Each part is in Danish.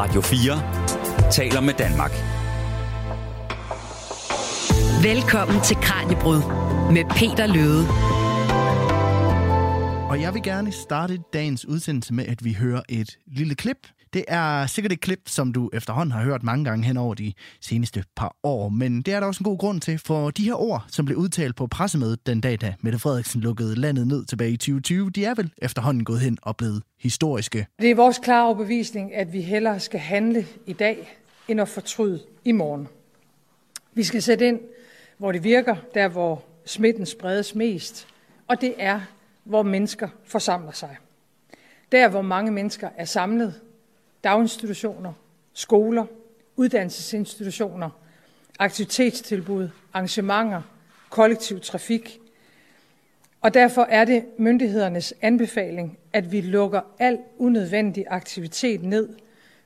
Radio 4 taler med Danmark. Velkommen til Kranjebrud med Peter Løde. Og jeg vil gerne starte dagens udsendelse med, at vi hører et lille klip. Det er sikkert et klip, som du efterhånden har hørt mange gange hen over de seneste par år, men det er der også en god grund til, for de her ord, som blev udtalt på pressemødet den dag, da Mette Frederiksen lukkede landet ned tilbage i 2020, de er vel efterhånden gået hen og blevet historiske. Det er vores klare overbevisning, at vi hellere skal handle i dag, end at fortryde i morgen. Vi skal sætte ind, hvor det virker, der hvor smitten spredes mest, og det er, hvor mennesker forsamler sig. Der, hvor mange mennesker er samlet, daginstitutioner, skoler, uddannelsesinstitutioner, aktivitetstilbud, arrangementer, kollektiv trafik. Og derfor er det myndighedernes anbefaling, at vi lukker al unødvendig aktivitet ned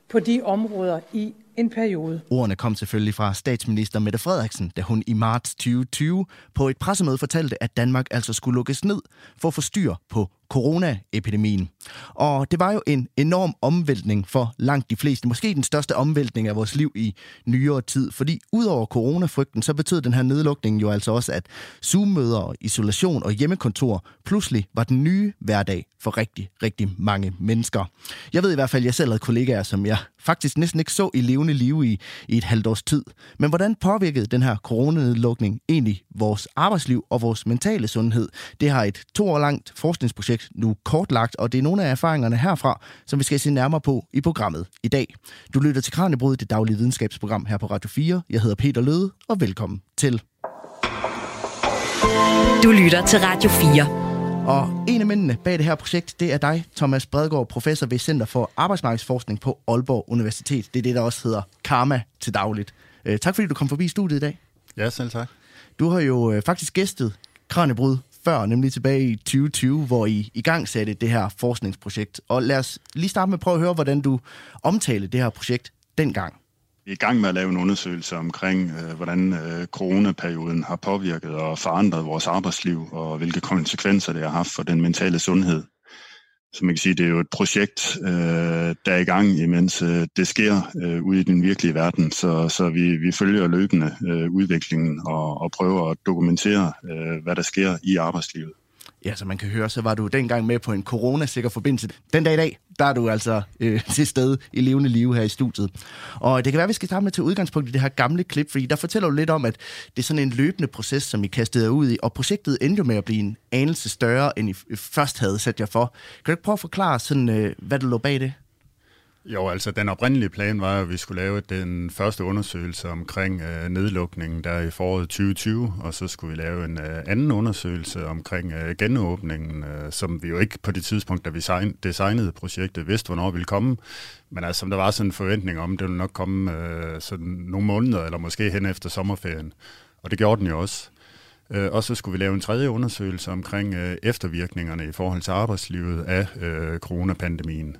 på de områder i en periode. Ordene kom selvfølgelig fra statsminister Mette Frederiksen, da hun i marts 2020 på et pressemøde fortalte, at Danmark altså skulle lukkes ned for at få styr på coronaepidemien. Og det var jo en enorm omvæltning for langt de fleste. Måske den største omvæltning af vores liv i nyere tid. Fordi udover coronafrygten, så betød den her nedlukning jo altså også, at Zoom-møder, isolation og hjemmekontor pludselig var den nye hverdag for rigtig, rigtig mange mennesker. Jeg ved i hvert fald, at jeg selv havde kollegaer, som jeg faktisk næsten ikke så i levende liv i, i et halvt års tid. Men hvordan påvirkede den her coronanedlukning egentlig vores arbejdsliv og vores mentale sundhed? Det har et to år langt forskningsprojekt nu kortlagt, og det er nogle af erfaringerne herfra, som vi skal se nærmere på i programmet i dag. Du lytter til Kranjebrud, det daglige videnskabsprogram her på Radio 4. Jeg hedder Peter Løde, og velkommen til. Du lytter til Radio 4. Og en af mændene bag det her projekt, det er dig, Thomas Bredgaard, professor ved Center for Arbejdsmarkedsforskning på Aalborg Universitet. Det er det, der også hedder Karma til dagligt. Øh, tak fordi du kom forbi studiet i dag. Ja, selv tak. Du har jo øh, faktisk gæstet Kranjebrud før, nemlig tilbage i 2020, hvor I i gang satte det her forskningsprojekt. Og lad os lige starte med at prøve at høre, hvordan du omtalte det her projekt dengang. Vi er i gang med at lave en undersøgelse omkring, øh, hvordan øh, coronaperioden har påvirket og forandret vores arbejdsliv, og hvilke konsekvenser det har haft for den mentale sundhed. Så man kan sige, det er jo et projekt, øh, der er i gang, imens øh, det sker øh, ude i den virkelige verden. Så, så vi, vi følger løbende øh, udviklingen og, og prøver at dokumentere, øh, hvad der sker i arbejdslivet. Ja, som man kan høre, så var du dengang med på en coronasikker forbindelse. Den dag i dag, der er du altså øh, til stede i levende liv her i studiet. Og det kan være, at vi skal starte med til udgangspunkt i det her gamle klip, fordi der fortæller du lidt om, at det er sådan en løbende proces, som I kastede ud i, og projektet endte jo med at blive en anelse større, end I først havde sat jer for. Kan du ikke prøve at forklare, sådan, øh, hvad der lå bag det? Jo, altså den oprindelige plan var, at vi skulle lave den første undersøgelse omkring øh, nedlukningen der i foråret 2020, og så skulle vi lave en øh, anden undersøgelse omkring øh, genåbningen, øh, som vi jo ikke på det tidspunkt, da vi sign, designede projektet, vidste, hvornår ville komme. Men altså, som der var sådan en forventning om, det ville nok komme øh, sådan nogle måneder, eller måske hen efter sommerferien. Og det gjorde den jo også. Øh, og så skulle vi lave en tredje undersøgelse omkring øh, eftervirkningerne i forhold til arbejdslivet af øh, coronapandemien.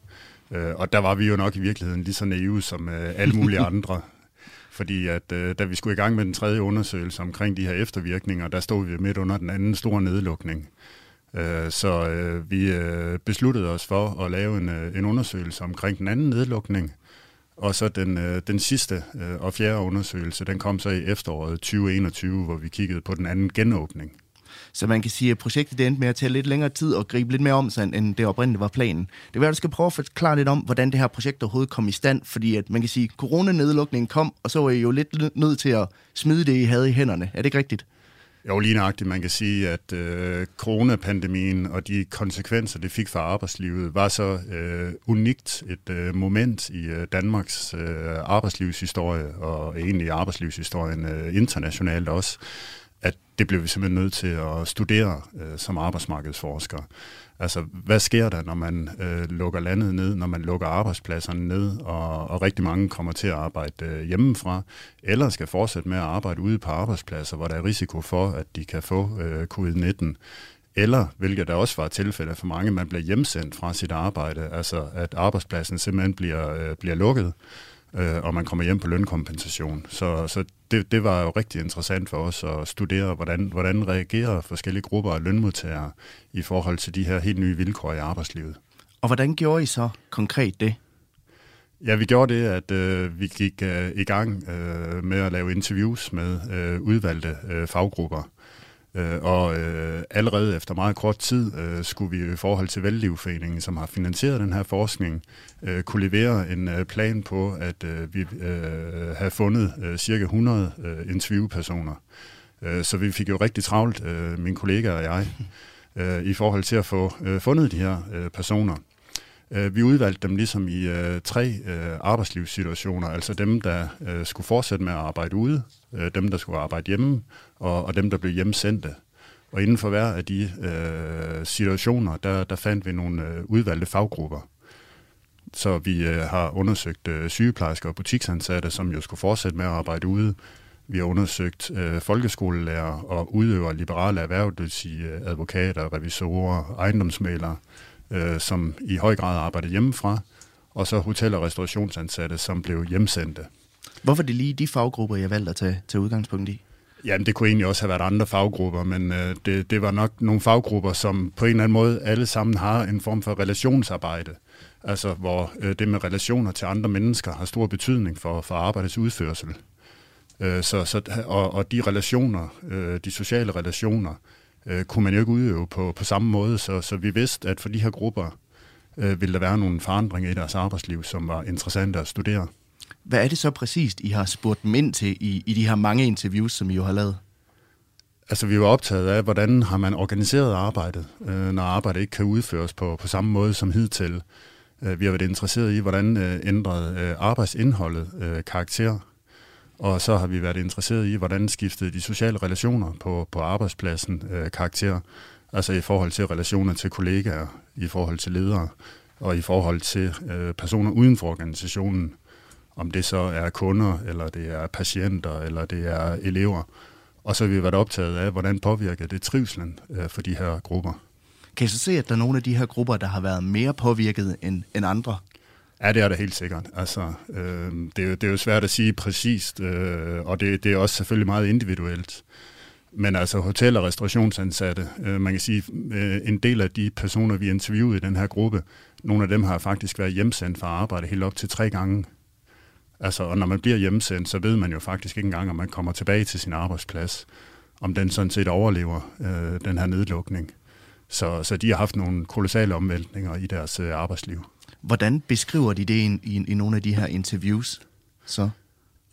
Øh, og der var vi jo nok i virkeligheden lige så naive som øh, alle mulige andre. Fordi at øh, da vi skulle i gang med den tredje undersøgelse omkring de her eftervirkninger, der stod vi midt under den anden store nedlukning. Øh, så øh, vi øh, besluttede os for at lave en, øh, en undersøgelse omkring den anden nedlukning. Og så den, øh, den sidste øh, og fjerde undersøgelse, den kom så i efteråret 2021, hvor vi kiggede på den anden genåbning. Så man kan sige, at projektet endte med at tage lidt længere tid og gribe lidt mere om sig, end det oprindeligt var planen. Det vil at du skal prøve at forklare lidt om, hvordan det her projekt overhovedet kom i stand, fordi at man kan sige, at coronanedlukningen kom, og så var I jo lidt nødt til at smide det, I havde i hænderne. Er det ikke rigtigt? Jo, lige nøjagtigt. Man kan sige, at øh, coronapandemien og de konsekvenser, det fik for arbejdslivet, var så øh, unikt et øh, moment i øh, Danmarks øh, arbejdslivshistorie, og egentlig arbejdslivshistorien øh, internationalt også, det blev vi simpelthen nødt til at studere øh, som arbejdsmarkedsforsker. Altså, hvad sker der, når man øh, lukker landet ned, når man lukker arbejdspladserne ned, og, og rigtig mange kommer til at arbejde øh, hjemmefra, eller skal fortsætte med at arbejde ude på arbejdspladser, hvor der er risiko for, at de kan få øh, covid-19. Eller, hvilket der også var tilfælde for mange, man bliver hjemsendt fra sit arbejde, altså at arbejdspladsen simpelthen bliver, øh, bliver lukket øh, og man kommer hjem på lønkompensation. Så, så det, det var jo rigtig interessant for os at studere, hvordan, hvordan reagerer forskellige grupper af lønmodtagere i forhold til de her helt nye vilkår i arbejdslivet. Og hvordan gjorde I så konkret det? Ja, vi gjorde det, at øh, vi gik øh, i gang øh, med at lave interviews med øh, udvalgte øh, faggrupper. Øh, og øh, allerede efter meget kort tid øh, skulle vi i forhold til Vældlivforeningen, som har finansieret den her forskning, øh, kunne levere en øh, plan på, at øh, vi øh, havde fundet øh, cirka 100 øh, interviewpersoner. Øh, så vi fik jo rigtig travlt, øh, mine kollegaer og jeg, øh, i forhold til at få øh, fundet de her øh, personer. Vi udvalgte dem ligesom i øh, tre øh, arbejdslivssituationer, altså dem, der øh, skulle fortsætte med at arbejde ude, øh, dem, der skulle arbejde hjemme, og, og dem, der blev hjemsendte. Og inden for hver af de øh, situationer, der, der fandt vi nogle øh, udvalgte faggrupper. Så vi øh, har undersøgt øh, sygeplejersker og butiksansatte, som jo skulle fortsætte med at arbejde ude. Vi har undersøgt øh, folkeskolelærer og udøver liberale erhverv, det vil sige øh, advokater, revisorer, ejendomsmalere, øh, som i høj grad arbejdede hjemmefra, og så hotel- og restaurationsansatte, som blev hjemsendte. Hvorfor er det lige de faggrupper, jeg valgte at tage til udgangspunkt i? Jamen, det kunne egentlig også have været andre faggrupper, men øh, det, det var nok nogle faggrupper, som på en eller anden måde alle sammen har en form for relationsarbejde. Altså, hvor øh, det med relationer til andre mennesker har stor betydning for, for arbejdets udførsel. Øh, så, så, og, og de relationer, øh, de sociale relationer, øh, kunne man jo ikke udøve på, på samme måde, så, så vi vidste, at for de her grupper øh, ville der være nogle forandringer i deres arbejdsliv, som var interessante at studere. Hvad er det så præcist, I har spurgt dem ind til i, i de her mange interviews, som I jo har lavet? Altså, vi var optaget af, hvordan har man organiseret arbejdet, øh, når arbejdet ikke kan udføres på, på samme måde som hidtil. Øh, vi har været interesseret i, hvordan øh, ændrede øh, arbejdsindholdet øh, karakter og så har vi været interesseret i, hvordan skiftede de sociale relationer på, på arbejdspladsen øh, karakter. Altså i forhold til relationer til kollegaer, i forhold til ledere, og i forhold til øh, personer uden for organisationen. Om det så er kunder, eller det er patienter, eller det er elever. Og så har vi været optaget af, hvordan påvirker det trivselen øh, for de her grupper. Kan I så se, at der er nogle af de her grupper, der har været mere påvirket end, end andre? Ja, det er det helt sikkert. Altså, øh, det, er jo, det er jo svært at sige præcist, øh, og det, det er også selvfølgelig meget individuelt. Men altså hotel- og restaurationsansatte, øh, man kan sige, øh, en del af de personer, vi interviewede i den her gruppe, nogle af dem har faktisk været hjemsendt fra arbejde helt op til tre gange. Altså, og når man bliver hjemsendt, så ved man jo faktisk ikke engang, om man kommer tilbage til sin arbejdsplads, om den sådan set overlever øh, den her nedlukning. Så, så de har haft nogle kolossale omvæltninger i deres øh, arbejdsliv. Hvordan beskriver de det i, i, i nogle af de her interviews? Så?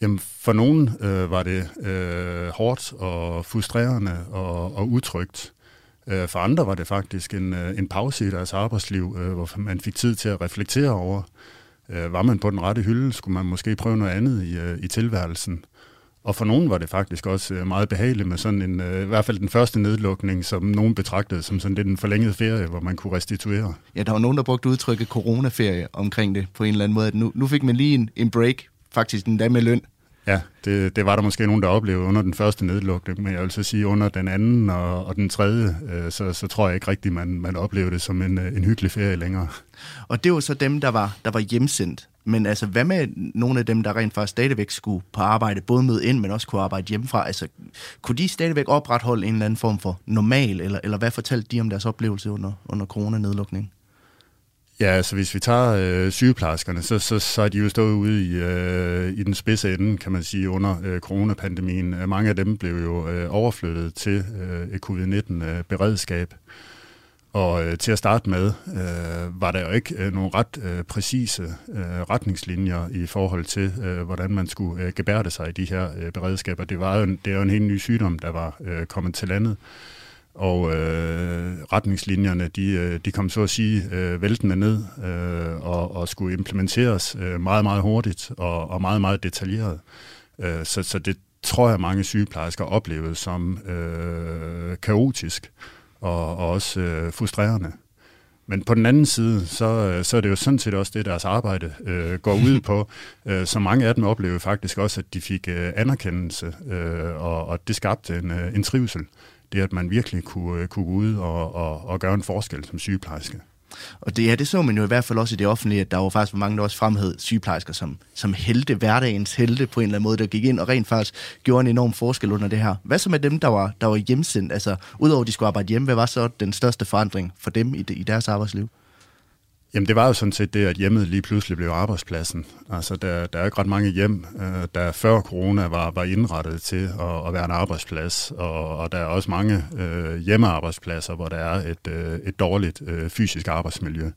Jamen, for nogen øh, var det øh, hårdt og frustrerende og, og utrygt. Øh, for andre var det faktisk en, øh, en pause i deres arbejdsliv, øh, hvor man fik tid til at reflektere over, øh, Øh, var man på den rette hylde, skulle man måske prøve noget andet i, øh, i tilværelsen. Og for nogen var det faktisk også øh, meget behageligt med sådan en, øh, i hvert fald den første nedlukning, som nogen betragtede som sådan lidt en forlænget ferie, hvor man kunne restituere. Ja, der var nogen, der brugte udtrykket coronaferie omkring det på en eller anden måde. Nu, nu fik man lige en, en break, faktisk en dag med løn. Ja, det, det var der måske nogen, der oplevede under den første nedlukning, men jeg vil så sige, under den anden og, og den tredje, øh, så, så tror jeg ikke rigtigt, man, man oplevede det som en, øh, en hyggelig ferie længere. Og det var så dem, der var, der var hjemsendt. Men altså, hvad med nogle af dem, der rent faktisk stadigvæk skulle på arbejde, både med ind, men også kunne arbejde hjemmefra? Altså, kunne de stadigvæk opretholde en eller anden form for normal, eller, eller hvad fortalte de om deres oplevelse under, under coronanedlukningen? Ja, altså hvis vi tager øh, sygeplejerskerne, så, så, så er de jo stået ude i, øh, i den spidse ende, kan man sige, under øh, coronapandemien. Øh, mange af dem blev jo øh, overflyttet til øh, covid-19-beredskab. Øh, Og øh, til at starte med øh, var der jo ikke øh, nogle ret øh, præcise øh, retningslinjer i forhold til, øh, hvordan man skulle øh, gebærde sig i de her øh, beredskaber. Det, var jo en, det er jo en helt ny sygdom, der var øh, kommet til landet. Og øh, retningslinjerne, de, øh, de kom så at sige øh, væltende ned øh, og, og skulle implementeres øh, meget, meget hurtigt og, og meget, meget detaljeret. Øh, så, så det tror jeg, mange sygeplejersker oplevede som øh, kaotisk og, og også øh, frustrerende. Men på den anden side, så, øh, så er det jo sådan set også det, deres arbejde øh, går ud på. Øh, så mange af dem oplevede faktisk også, at de fik øh, anerkendelse, øh, og, og det skabte en, øh, en trivsel. Det, at man virkelig kunne, øh, kunne gå ud og, og, og gøre en forskel som sygeplejerske. Og det, ja, det så man jo i hvert fald også i det offentlige, at der var faktisk mange, der også fremhed sygeplejersker som, som helte, hverdagens helte på en eller anden måde, der gik ind og rent faktisk gjorde en enorm forskel under det her. Hvad så med dem, der var, der var hjemsendt? Altså, udover at de skulle arbejde hjemme, hvad var så den største forandring for dem i, i deres arbejdsliv? Jamen det var jo sådan set det, at hjemmet lige pludselig blev arbejdspladsen. Altså der, der er ikke ret mange hjem, øh, der før corona var, var indrettet til at, at være en arbejdsplads, og, og der er også mange øh, hjemmearbejdspladser, hvor der er et, øh, et dårligt øh, fysisk arbejdsmiljø,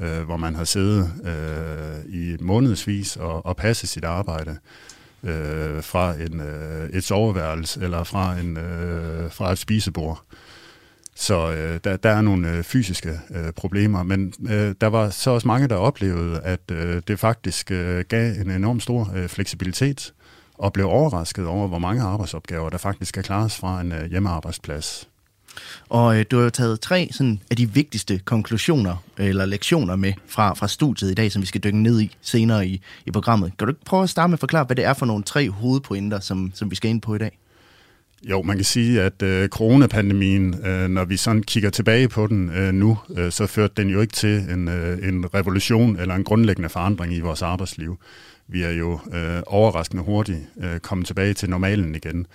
øh, hvor man har siddet øh, i månedsvis og, og passet sit arbejde øh, fra en, øh, et soveværelse eller fra, en, øh, fra et spisebord. Så øh, der, der er nogle øh, fysiske øh, problemer, men øh, der var så også mange, der oplevede, at øh, det faktisk øh, gav en enorm stor øh, fleksibilitet, og blev overrasket over, hvor mange arbejdsopgaver, der faktisk kan klares fra en øh, hjemmearbejdsplads. Og øh, du har jo taget tre sådan, af de vigtigste konklusioner eller lektioner med fra, fra studiet i dag, som vi skal dykke ned i senere i, i programmet. Kan du ikke prøve at starte med at forklare, hvad det er for nogle tre hovedpointer, som, som vi skal ind på i dag? Jo, man kan sige, at øh, coronapandemien, øh, når vi sådan kigger tilbage på den øh, nu, øh, så førte den jo ikke til en, øh, en revolution eller en grundlæggende forandring i vores arbejdsliv. Vi er jo øh, overraskende hurtigt øh, kommet tilbage til normalen igen.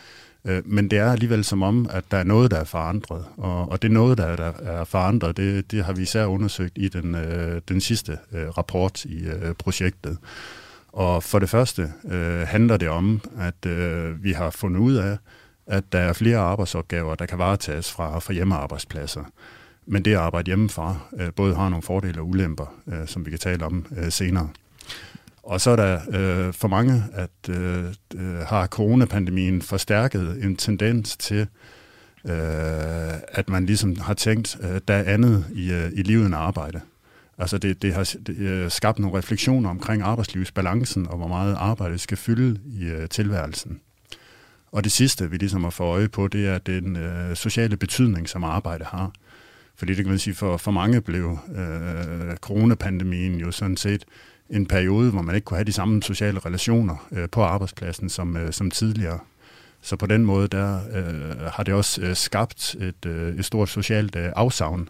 Øh, men det er alligevel som om, at der er noget, der er forandret. Og, og det noget, der, der er forandret, det, det har vi især undersøgt i den, øh, den sidste øh, rapport i øh, projektet. Og for det første øh, handler det om, at øh, vi har fundet ud af, at der er flere arbejdsopgaver, der kan varetages fra, fra hjemmearbejdspladser. Men det at arbejde hjemmefra øh, både har nogle fordele og ulemper, øh, som vi kan tale om øh, senere. Og så er der øh, for mange, at øh, øh har coronapandemien forstærket en tendens til, øh, at man ligesom har tænkt, øh, der er andet i, øh, i livet end arbejde. Altså det, det har det, øh, skabt nogle refleksioner omkring arbejdslivsbalancen og hvor meget arbejde skal fylde i øh, tilværelsen. Og det sidste, vi ligesom har fået øje på, det er den øh, sociale betydning, som arbejde har. Fordi det kan man sige, for, for mange blev øh, coronapandemien jo sådan set en periode, hvor man ikke kunne have de samme sociale relationer øh, på arbejdspladsen som, øh, som tidligere. Så på den måde, der øh, har det også øh, skabt et, øh, et stort socialt øh, afsavn,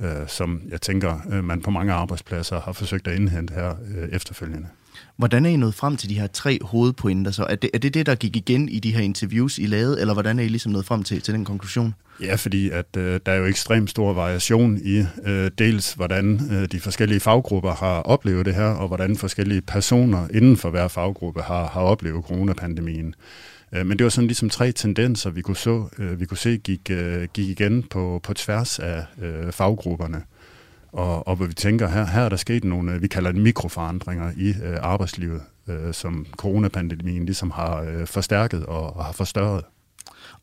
øh, som jeg tænker, øh, man på mange arbejdspladser har forsøgt at indhente her øh, efterfølgende. Hvordan er I nået frem til de her tre hovedpointer? Så er det, er det det, der gik igen i de her interviews, I lavede, eller hvordan er I ligesom nået frem til, til den konklusion? Ja, fordi at øh, der er jo ekstremt stor variation i øh, dels, hvordan øh, de forskellige faggrupper har oplevet det her, og hvordan forskellige personer inden for hver faggruppe har, har oplevet coronapandemien. Øh, men det var sådan ligesom tre tendenser, vi kunne, så, øh, vi kunne se gik, øh, gik igen på, på tværs af øh, faggrupperne. Og, og hvor vi tænker, her, her er der sket nogle, øh, vi kalder det mikroforandringer i øh, arbejdslivet, øh, som coronapandemien ligesom har øh, forstærket og, og har forstørret.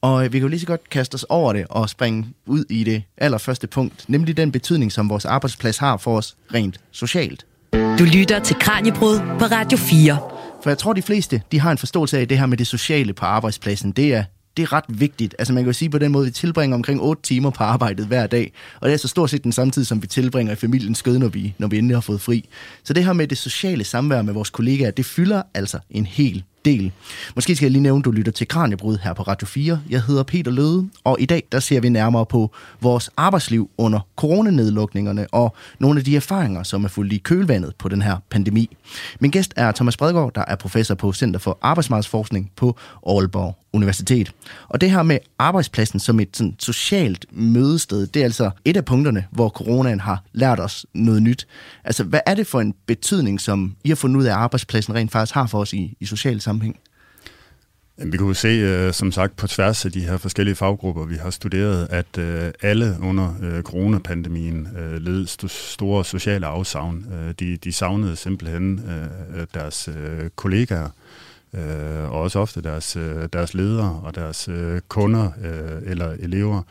Og vi kan jo lige så godt kaste os over det og springe ud i det allerførste punkt, nemlig den betydning, som vores arbejdsplads har for os rent socialt. Du lytter til Kranjebrud på Radio 4. For jeg tror, de fleste de har en forståelse af det her med det sociale på arbejdspladsen. Det er det er ret vigtigt. Altså man kan jo sige på den måde, at vi tilbringer omkring 8 timer på arbejdet hver dag, og det er så stort set den samme tid, som vi tilbringer i familiens skød, når vi, når vi endelig har fået fri. Så det her med det sociale samvær med vores kollegaer, det fylder altså en hel del. Måske skal jeg lige nævne, at du lytter til Kranjebrud her på Radio 4. Jeg hedder Peter Løde, og i dag der ser vi nærmere på vores arbejdsliv under coronanedlukningerne og nogle af de erfaringer, som er fuldt i kølvandet på den her pandemi. Min gæst er Thomas Bredgaard, der er professor på Center for Arbejdsmarkedsforskning på Aalborg Universitet. Og det her med arbejdspladsen som et sådan, socialt mødested, det er altså et af punkterne, hvor coronaen har lært os noget nyt. Altså, hvad er det for en betydning, som I har fundet ud af, at arbejdspladsen rent faktisk har for os i, i social sammenhæng? Vi kunne se, øh, som sagt, på tværs af de her forskellige faggrupper, vi har studeret, at øh, alle under øh, coronapandemien led store sociale afsavn. De, de savnede simpelthen deres kollegaer, og også ofte deres, deres ledere og deres kunder eller elever.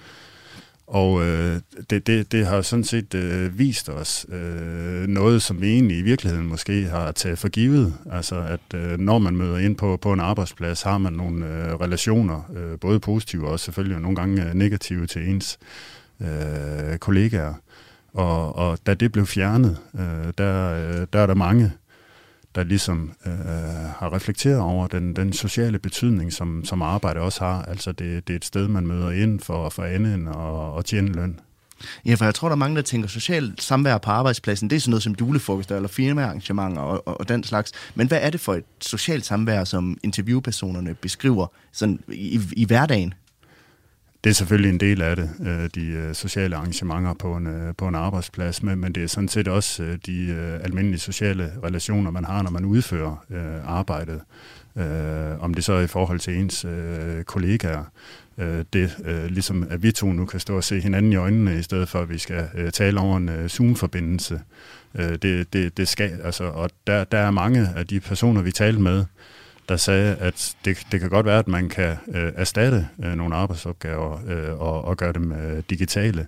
Og øh, det, det, det har sådan set øh, vist os øh, noget, som vi egentlig i virkeligheden måske har taget for givet. Altså at øh, når man møder ind på, på en arbejdsplads, har man nogle øh, relationer, øh, både positive og selvfølgelig nogle gange øh, negative til ens øh, kollegaer. Og, og da det blev fjernet, øh, der, øh, der er der mange, der ligesom øh, har reflekteret over den, den sociale betydning, som, som arbejde også har. Altså det, det er et sted, man møder ind for, for anden og, og tjene løn. Ja, for jeg tror, der er mange, der tænker, socialt samvær på arbejdspladsen, det er sådan noget som julefrokoster eller firmaarrangementer og, og, og den slags. Men hvad er det for et socialt samvær, som interviewpersonerne beskriver sådan i, i hverdagen? Det er selvfølgelig en del af det, øh, de øh, sociale arrangementer på en, øh, på en arbejdsplads, men, men det er sådan set også de almindelige sociale relationer, man har, når man udfører arbejdet. Om det så er i forhold til ens kollegaer, øh, det øh, ligesom at vi to nu kan stå og se hinanden i øjnene, i stedet for at vi skal øh, tale over en øh, Zoom-forbindelse. Øh, det, det, det skal, altså, og der, der er mange af de personer, vi talte med, der sagde, at det, det kan godt være, at man kan øh, erstatte øh, nogle arbejdsopgaver øh, og, og gøre dem øh, digitale,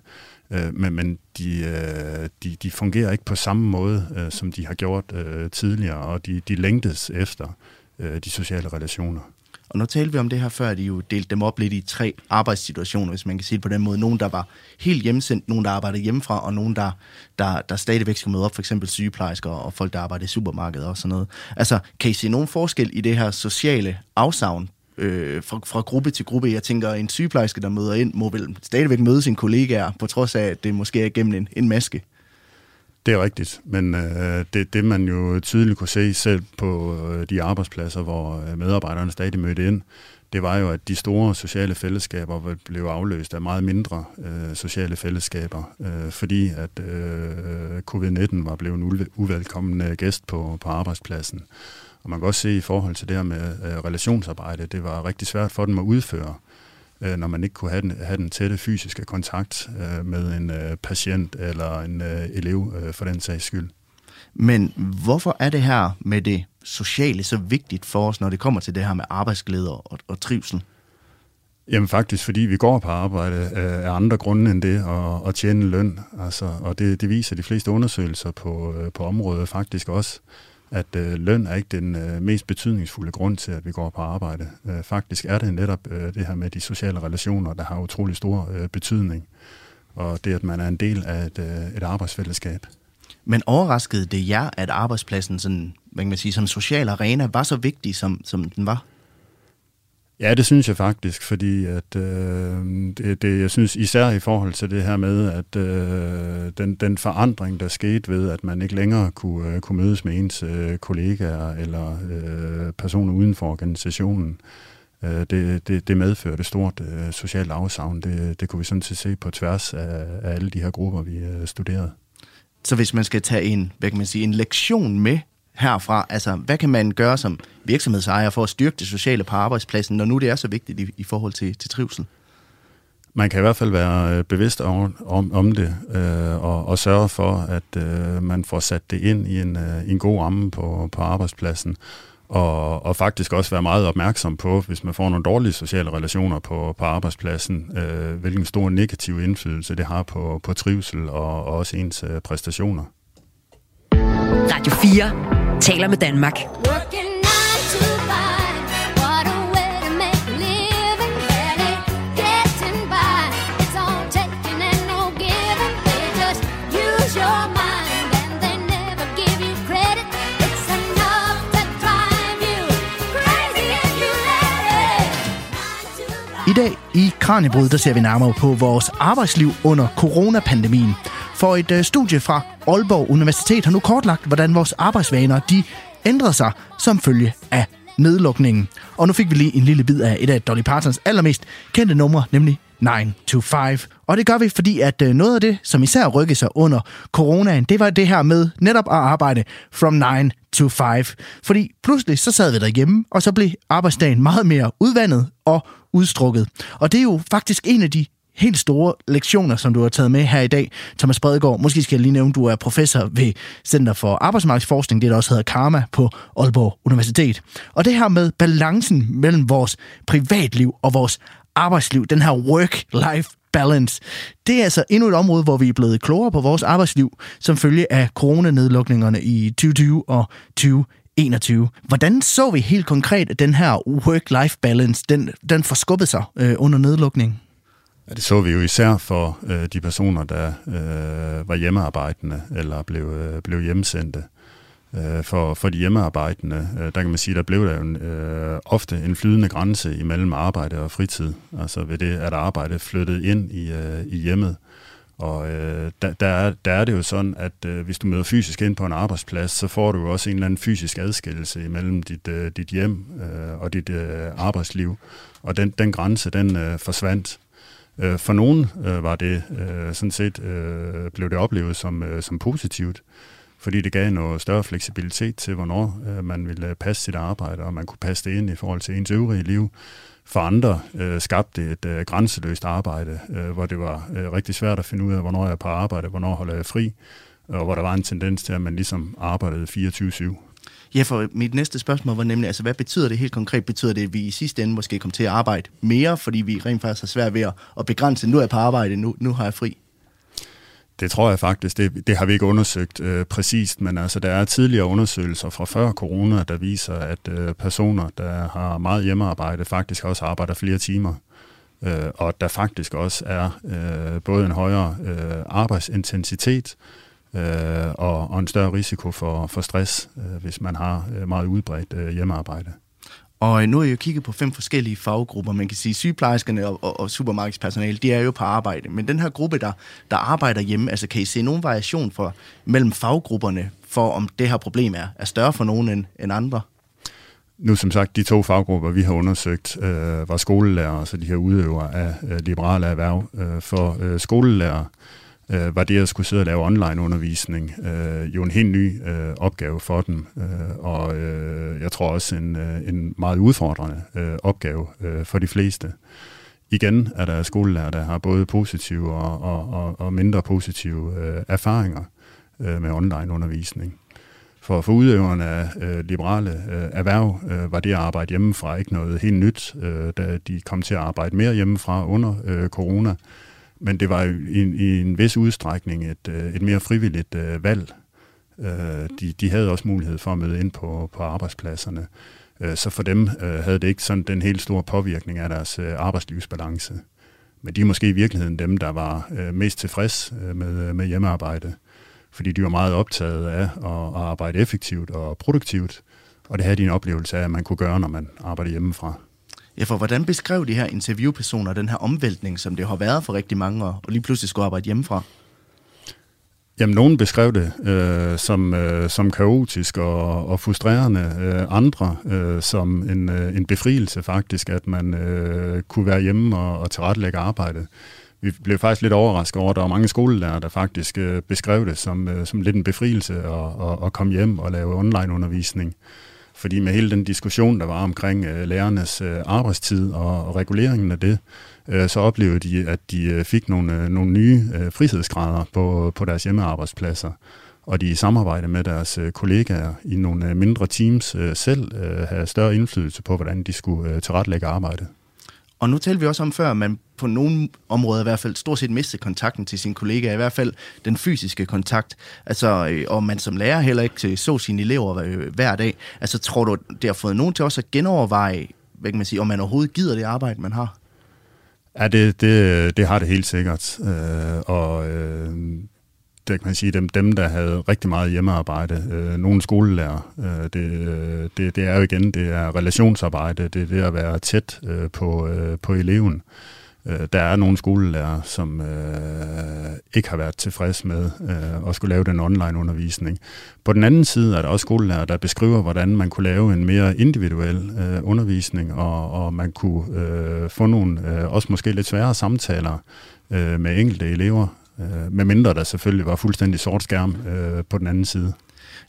øh, men, men de, øh, de, de fungerer ikke på samme måde, øh, som de har gjort øh, tidligere, og de, de længtes efter øh, de sociale relationer. Og nu talte vi om det her før, at I jo delte dem op lidt i tre arbejdssituationer, hvis man kan sige det på den måde. Nogen, der var helt hjemsendt, nogen, der arbejdede hjemmefra, og nogen, der, der, der stadigvæk skulle møde op, for eksempel sygeplejersker og folk, der arbejder i supermarkedet og sådan noget. Altså, kan I se nogen forskel i det her sociale afsavn øh, fra, fra gruppe til gruppe? Jeg tænker, en sygeplejerske, der møder ind, må vel stadigvæk møde sine kollegaer, på trods af, at det måske er gennem en, en maske. Det er rigtigt, men øh, det, det man jo tydeligt kunne se selv på øh, de arbejdspladser, hvor øh, medarbejderne stadig mødte ind, det var jo, at de store sociale fællesskaber blev afløst af meget mindre øh, sociale fællesskaber, øh, fordi at øh, covid-19 var blevet en uvelkommen øh, gæst på, på arbejdspladsen. Og man kan også se i forhold til det her med øh, relationsarbejde, det var rigtig svært for dem at udføre øh, når man ikke kunne have den, have den tætte fysiske kontakt øh, med en øh, patient eller en øh, elev øh, for den sags skyld. Men hvorfor er det her med det sociale så vigtigt for os, når det kommer til det her med arbejdsglæde og, og trivsel? Jamen faktisk, fordi vi går på arbejde øh, af andre grunde end det at, at tjene løn. Altså, og det, det viser de fleste undersøgelser på, øh, på området faktisk også at øh, løn er ikke den øh, mest betydningsfulde grund til, at vi går på arbejde. Øh, faktisk er det netop øh, det her med de sociale relationer, der har utrolig stor øh, betydning. Og det, at man er en del af et, øh, et arbejdsfællesskab. Men overraskede det jer, at arbejdspladsen sådan, man kan sige, som social arena var så vigtig, som, som den var? Ja, det synes jeg faktisk, fordi at øh, det, det, jeg synes især i forhold til det her med, at øh, den, den forandring, der skete ved, at man ikke længere kunne, øh, kunne mødes med ens øh, kollegaer eller øh, personer uden for organisationen, øh, det, det, det medførte stort øh, socialt afsavn. Det, det kunne vi sådan set se på tværs af, af alle de her grupper, vi øh, studerede. Så hvis man skal tage en, hvad kan man sige, en lektion med herfra? Altså, hvad kan man gøre som virksomhedsejer for at styrke det sociale på arbejdspladsen, når nu det er så vigtigt i, i forhold til, til trivsel? Man kan i hvert fald være øh, bevidst om, om, om det, øh, og, og sørge for, at øh, man får sat det ind i en, øh, en god ramme på, på arbejdspladsen, og, og faktisk også være meget opmærksom på, hvis man får nogle dårlige sociale relationer på, på arbejdspladsen, øh, hvilken stor negativ indflydelse det har på, på trivsel og, og også ens øh, præstationer. Radio 4 taler med Danmark. I dag i Kranjebrud, der ser vi nærmere på vores arbejdsliv under coronapandemien. For et øh, studie fra Aalborg Universitet har nu kortlagt, hvordan vores arbejdsvaner de ændrede sig som følge af nedlukningen. Og nu fik vi lige en lille bid af et af Dolly Partons allermest kendte numre, nemlig 9 to 5. Og det gør vi, fordi at øh, noget af det, som især rykkede sig under coronaen, det var det her med netop at arbejde from 9 to 5. Fordi pludselig så sad vi derhjemme, og så blev arbejdsdagen meget mere udvandet og udstrukket. Og det er jo faktisk en af de helt store lektioner, som du har taget med her i dag, Thomas Bredegaard. Måske skal jeg lige nævne, at du er professor ved Center for Arbejdsmarkedsforskning, det der også hedder Karma på Aalborg Universitet. Og det her med balancen mellem vores privatliv og vores arbejdsliv, den her work-life balance. Det er altså endnu et område, hvor vi er blevet klogere på vores arbejdsliv, som følge af coronanedlukningerne i 2020 og 2021. Hvordan så vi helt konkret, at den her work-life balance, den, den forskubbede sig øh, under nedlukningen? Ja, det så vi jo især for øh, de personer, der øh, var hjemmearbejdende eller blev, øh, blev hjemsendte. Øh, for, for de hjemmearbejdende, øh, der kan man sige, der blev der jo en, øh, ofte en flydende grænse imellem arbejde og fritid. Altså ved det, at arbejde flyttede ind i, øh, i hjemmet. Og øh, der, der, er, der er det jo sådan, at øh, hvis du møder fysisk ind på en arbejdsplads, så får du jo også en eller anden fysisk adskillelse imellem dit, øh, dit hjem øh, og dit øh, arbejdsliv. Og den, den grænse, den øh, forsvandt. Øh, for nogen øh, var det øh, sådan set, øh, blev det oplevet som, øh, som positivt, fordi det gav noget større fleksibilitet til, hvornår øh, man ville passe sit arbejde, og man kunne passe det ind i forhold til ens øvrige liv. For andre øh, skabte et øh, grænseløst arbejde, øh, hvor det var øh, rigtig svært at finde ud af, hvornår jeg er på arbejde, hvornår holder jeg fri, og hvor der var en tendens til, at man ligesom arbejdede 24-7. Ja, for mit næste spørgsmål var nemlig, altså hvad betyder det helt konkret? Betyder det, at vi i sidste ende måske kommer til at arbejde mere, fordi vi rent faktisk har svært ved at begrænse, nu er jeg på arbejde, nu, nu har jeg fri? Det tror jeg faktisk, det, det har vi ikke undersøgt øh, præcist, men altså der er tidligere undersøgelser fra før corona, der viser, at øh, personer, der har meget hjemmearbejde, faktisk også arbejder flere timer. Øh, og der faktisk også er øh, både en højere øh, arbejdsintensitet, øh, og, og en større risiko for, for stress, øh, hvis man har øh, meget udbredt øh, hjemmearbejde. Og nu er jeg jo kigget på fem forskellige faggrupper. Man kan sige, sygeplejerskerne og, og, og supermarkedspersonale, de er jo på arbejde. Men den her gruppe, der, der arbejder hjemme, altså kan I se nogen variation for, mellem faggrupperne, for om det her problem er, er større for nogen end, end andre? Nu som sagt, de to faggrupper, vi har undersøgt, øh, var skolelærer, altså de her udøvere af øh, liberale erhverv. Øh, for øh, skolelærer øh, Øh, var det at skulle sidde og lave online-undervisning øh, jo en helt ny øh, opgave for dem, øh, og øh, jeg tror også en, øh, en meget udfordrende øh, opgave øh, for de fleste. Igen er der skolelærer, der har både positive og, og, og, og mindre positive øh, erfaringer øh, med online-undervisning. For, for udøverne af øh, liberale øh, erhverv øh, var det at arbejde hjemmefra ikke noget helt nyt, øh, da de kom til at arbejde mere hjemmefra under øh, corona. Men det var jo i, i en vis udstrækning et, øh, et mere frivilligt øh, valg. Øh, de, de havde også mulighed for at møde ind på, på arbejdspladserne. Øh, så for dem øh, havde det ikke sådan den helt store påvirkning af deres øh, arbejdslivsbalance. Men de er måske i virkeligheden dem, der var øh, mest tilfreds øh, med, øh, med hjemmearbejde. Fordi de var meget optaget af at, at arbejde effektivt og produktivt. Og det havde de en oplevelse af, at man kunne gøre, når man arbejder hjemmefra. Ja, for hvordan beskrev de her interviewpersoner den her omvæltning, som det har været for rigtig mange år, og lige pludselig skulle arbejde hjemmefra? Jamen, nogen beskrev det øh, som, øh, som kaotisk og, og frustrerende. Øh, andre øh, som en, øh, en befrielse faktisk, at man øh, kunne være hjemme og, og tilrettelægge arbejdet. Vi blev faktisk lidt overrasket over, at der var mange skolelærer, der faktisk øh, beskrev det som, øh, som lidt en befrielse at, at, at komme hjem og lave online-undervisning. Fordi med hele den diskussion, der var omkring øh, lærernes øh, arbejdstid og, og reguleringen af det, øh, så oplevede de, at de øh, fik nogle, øh, nogle nye øh, frihedsgrader på, på deres hjemmearbejdspladser. Og de i samarbejde med deres øh, kollegaer i nogle øh, mindre teams øh, selv øh, havde større indflydelse på, hvordan de skulle øh, tilrettelægge arbejdet. Og nu talte vi også om før, at man på nogle områder i hvert fald stort set mistede kontakten til sine kollegaer, i hvert fald den fysiske kontakt. Altså, øh, og man som lærer heller ikke så sine elever øh, hver dag. Altså, tror du, det har fået nogen til også at genoverveje, hvad kan man sige, om man overhovedet gider det arbejde, man har? Ja, det, det, det har det helt sikkert. Øh, og øh, der kan man sige, dem, dem der havde rigtig meget hjemmearbejde, øh, nogle skolelærer, øh, det, øh, det, det er jo igen, det er relationsarbejde, det er det at være tæt øh, på, øh, på eleven. Øh, der er nogle skolelærer, som øh, ikke har været tilfreds med øh, at skulle lave den online undervisning. På den anden side er der også skolelærer, der beskriver, hvordan man kunne lave en mere individuel øh, undervisning, og, og man kunne øh, få nogle øh, også måske lidt sværere samtaler øh, med enkelte elever, øh, medmindre der selvfølgelig var fuldstændig sort skærm øh, på den anden side.